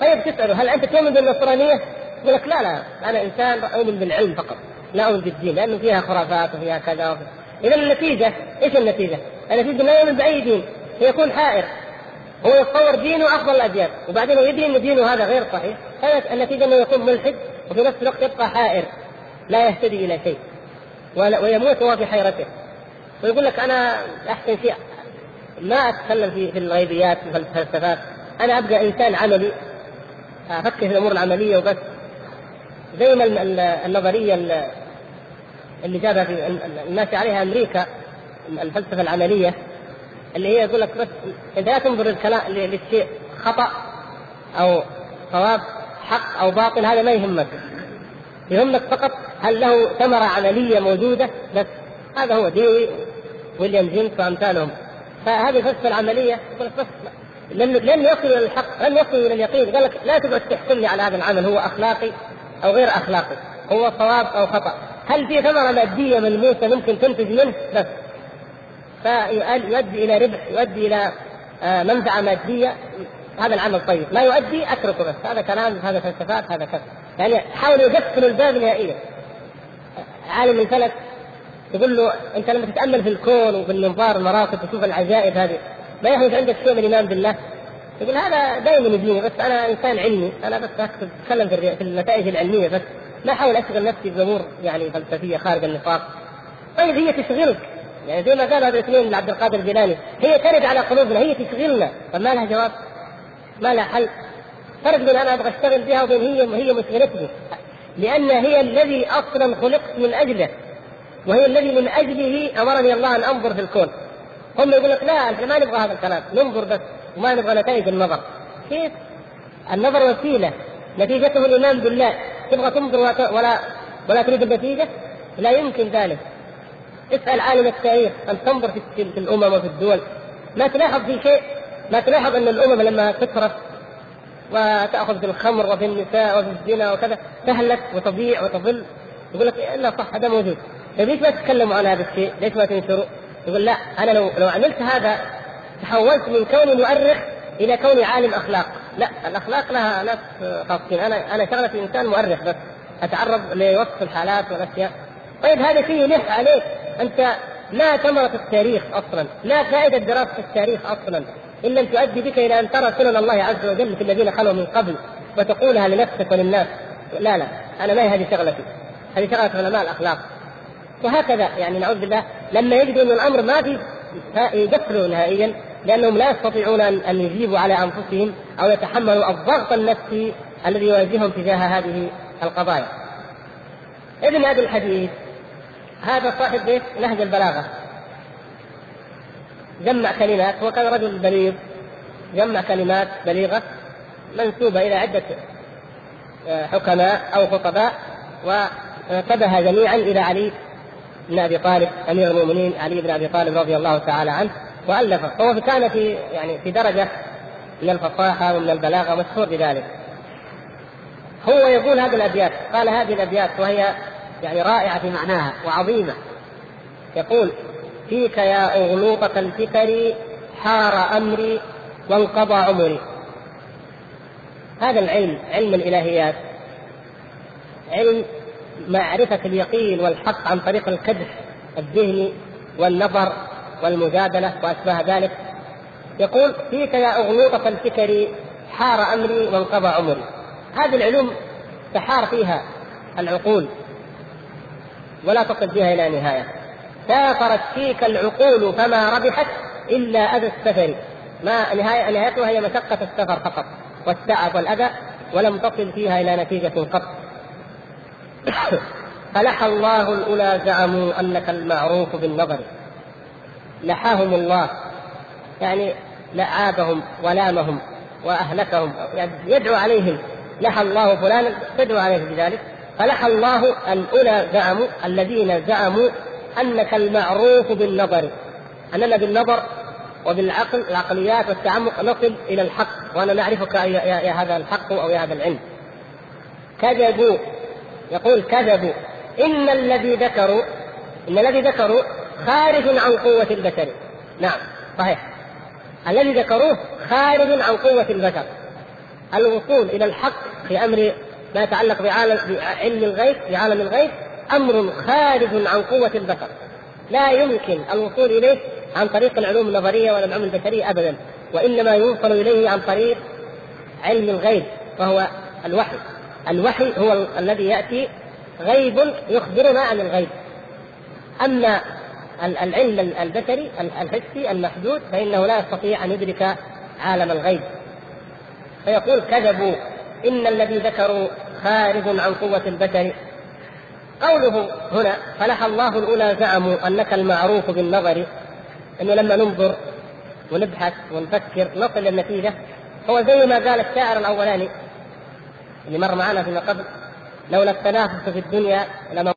طيب تساله هل أنت تؤمن بالنصرانية؟ يقول لك لا لا. أنا إنسان أؤمن بالعلم فقط لا أؤمن بالدين لأنه فيها خرافات وفيها كذا اذا النتيجة إيش النتيجة؟ النتيجة لا يؤمن بأي دين. فيكون حائر. هو يتصور دينه أفضل الأديان. وبعدين يدري إن دينه هذا غير صحيح. النتيجة إنه يكون ملحد وفي نفس الوقت يبقى حائر. لا يهتدي إلى شيء. ويموت وهو في حيرته. ويقول لك أنا أحسن شيء. ما أتكلم في في الغيبيات في الفلسفات. أنا أبقى إنسان عملي. أفكر في الأمور العملية وبس. زي ما النظرية اللي جابها الناس عليها أمريكا الفلسفة العملية. اللي هي يقول لك بس انت لا تنظر الكلام للشيء خطأ أو صواب حق أو باطل هذا ما يهمك. يهمك فقط هل له ثمرة عملية موجودة؟ بس هذا هو ديوي ويليام جيمس وأمثالهم. فهذه الفلسفه العملية بس لن لن يصل إلى الحق لن يصل إلى اليقين. قال لك لا تقعد تحكم لي على هذا العمل هو أخلاقي أو غير أخلاقي هو صواب أو خطأ. هل في ثمرة مادية ملموسة ممكن تنتج منه؟ بس. فيؤدي إلى ربح يؤدي إلى آه، منفعة مادية. هذا العمل طيب. ما يؤدي أتركه بس. هذا كلام هذا فلسفات هذا كذا. يعني حاولوا يقفلوا الباب نهائيا عالم الفلك يقول له أنت لما تتأمل في الكون وبالمنظار المراقب وتشوف العجائب هذه ما يخرج عندك شيء من الايمان بالله؟ يقول هذا دائما يجيني بس أنا إنسان علمي. أنا بس أتكلم في النتائج العلمية بس. ما أحاول أشغل نفسي بأمور يعني فلسفية خارج النطاق. طيب هي تشغلك. يعني زي ما قال هذا الاثنين لعبد القادر الجيلاني. هي ترد على قلوبنا هي تشغلنا. طب ما لها جواب؟ ما لها حل؟ فرق بين أنا أبغى أشتغل بها وبين هي هي مشغلتني لأن هي الذي أصلا خلقت من أجله. وهي الذي من أجله أمرني الله أن أنظر في الكون. هم يقول لك لا إحنا ما نبغى هذا الكلام. ننظر بس وما نبغى نتائج النظر. كيف؟ النظر وسيلة. نتيجته الإيمان بالله. تبغى تنظر ولا ولا تريد النتيجة؟ لا يمكن ذلك. اسأل عالم التاريخ أن تنظر في الأمم وفي الدول. ما تلاحظ في شيء؟ ما تلاحظ أن الأمم لما تترف وتأخذ في الخمر وفي النساء وفي الزنا وكذا تهلك وتضيع وتضل؟ يقول لك الا صح هذا موجود. طيب ليش ما تتكلموا عن هذا الشيء؟ ليش ما تنشروا؟ يقول لا أنا لو لو عملت هذا تحولت من كوني مؤرخ إلى كوني عالم أخلاق، لا الأخلاق لها ناس خاصين، أنا أنا شغلتي إنسان مؤرخ بس أتعرض لوصف الحالات والأشياء. طيب هذا شيء يلح عليك، أنت لا ثمرة التاريخ أصلا، لا فائدة دراسة التاريخ أصلا، أن لم تؤدي بك إلى أن ترى سنن الله عز وجل في الذين خلوا من قبل وتقولها لنفسك وللناس. لا لا أنا ما هي هذه شغلتي. هذه شغلة علماء الأخلاق. وهكذا يعني نعوذ بالله لما يجدوا أن الأمر ما في يقفلوا نهائيا لأنهم لا يستطيعون ان يجيبوا على أنفسهم أو يتحملوا الضغط النفسي الذي يواجههم تجاه هذه القضايا. ابن ابي الحديث هذا صاحب بيت نهج البلاغة. جمع كلمات هو كان رجل بليغ. جمع كلمات بليغة منسوبة إلى عدة آه، حكماء أو خطباء ونسبها جميعا إلى علي بن أبي طالب أمير المؤمنين علي بن أبي طالب رضي الله تعالى عنه والف هو كان في يعني في درجة من الفصاحة ومن البلاغة مشهور بذلك. هو يقول هذه الأبيات قال هذه الأبيات وهي يعني رائعة في معناها وعظيمة. يقول فيك يا أغلوطة الفكر حار أمري وانقضى عمري. هذا العلم علم الإلهيات. علم معرفة اليقين والحق عن طريق الكدح الذهني والنظر والمجادلة وأشباه ذلك. يقول فيك يا أغلوطة الفكر حار أمري وانقضى عمري. هذه العلوم تحار فيها العقول. ولا تصل فيها إلى نهاية. سافرت فيك العقول فما ربحت إلا أذى السفر. ما نهاية نهايتها هي مشقة السفر فقط. والتعب والأذى ولم تصل فيها إلى نتيجة قط. فلحى الله الأولى زعموا أنك المعروف بالنظر. لحاهم الله. يعني لعابهم ولامهم وأهلكهم. يعني يدعو عليهم. لحى الله فلانا تدعو عليه بذلك. فلحى الله الأولى زعموا الذين زعموا أنك المعروف بالنظر. أننا بالنظر وبالعقل العقليات والتعمق نصل إلى الحق وأنا نعرفك يا, يا هذا الحق أو يا هذا العلم. كذبوا. يقول كذبوا. إن الذي ذكروا إن الذي ذكروا خارج عن قوة البشر. نعم صحيح. الذي ذكروه خارج عن قوة البشر. الوصول إلى الحق في أمر ما يتعلق بعالم بعلم الغيب بعالم الغيب أمر خارج عن قوة البشر. لا يمكن الوصول إليه عن طريق العلوم النظرية ولا العلوم البشرية أبدا وإنما يوصل إليه عن طريق علم الغيب وهو الوحي. الوحي هو الذي يأتي غيب يخبرنا عن الغيب. أما العلم البشري الحسي المحدود فإنه لا يستطيع أن يدرك عالم الغيب. فيقول كذبوا. إن الذي ذكروا خارج عن قوة البشر. قوله هنا فلح الله الأولى زعموا أنك المعروف بالنظر. إنه لما ننظر ونبحث ونفكر نصل للنتيجة هو زي ما قال الشاعر الأولاني اللي مر معنا فيما قبل لولا التنافس في الدنيا لما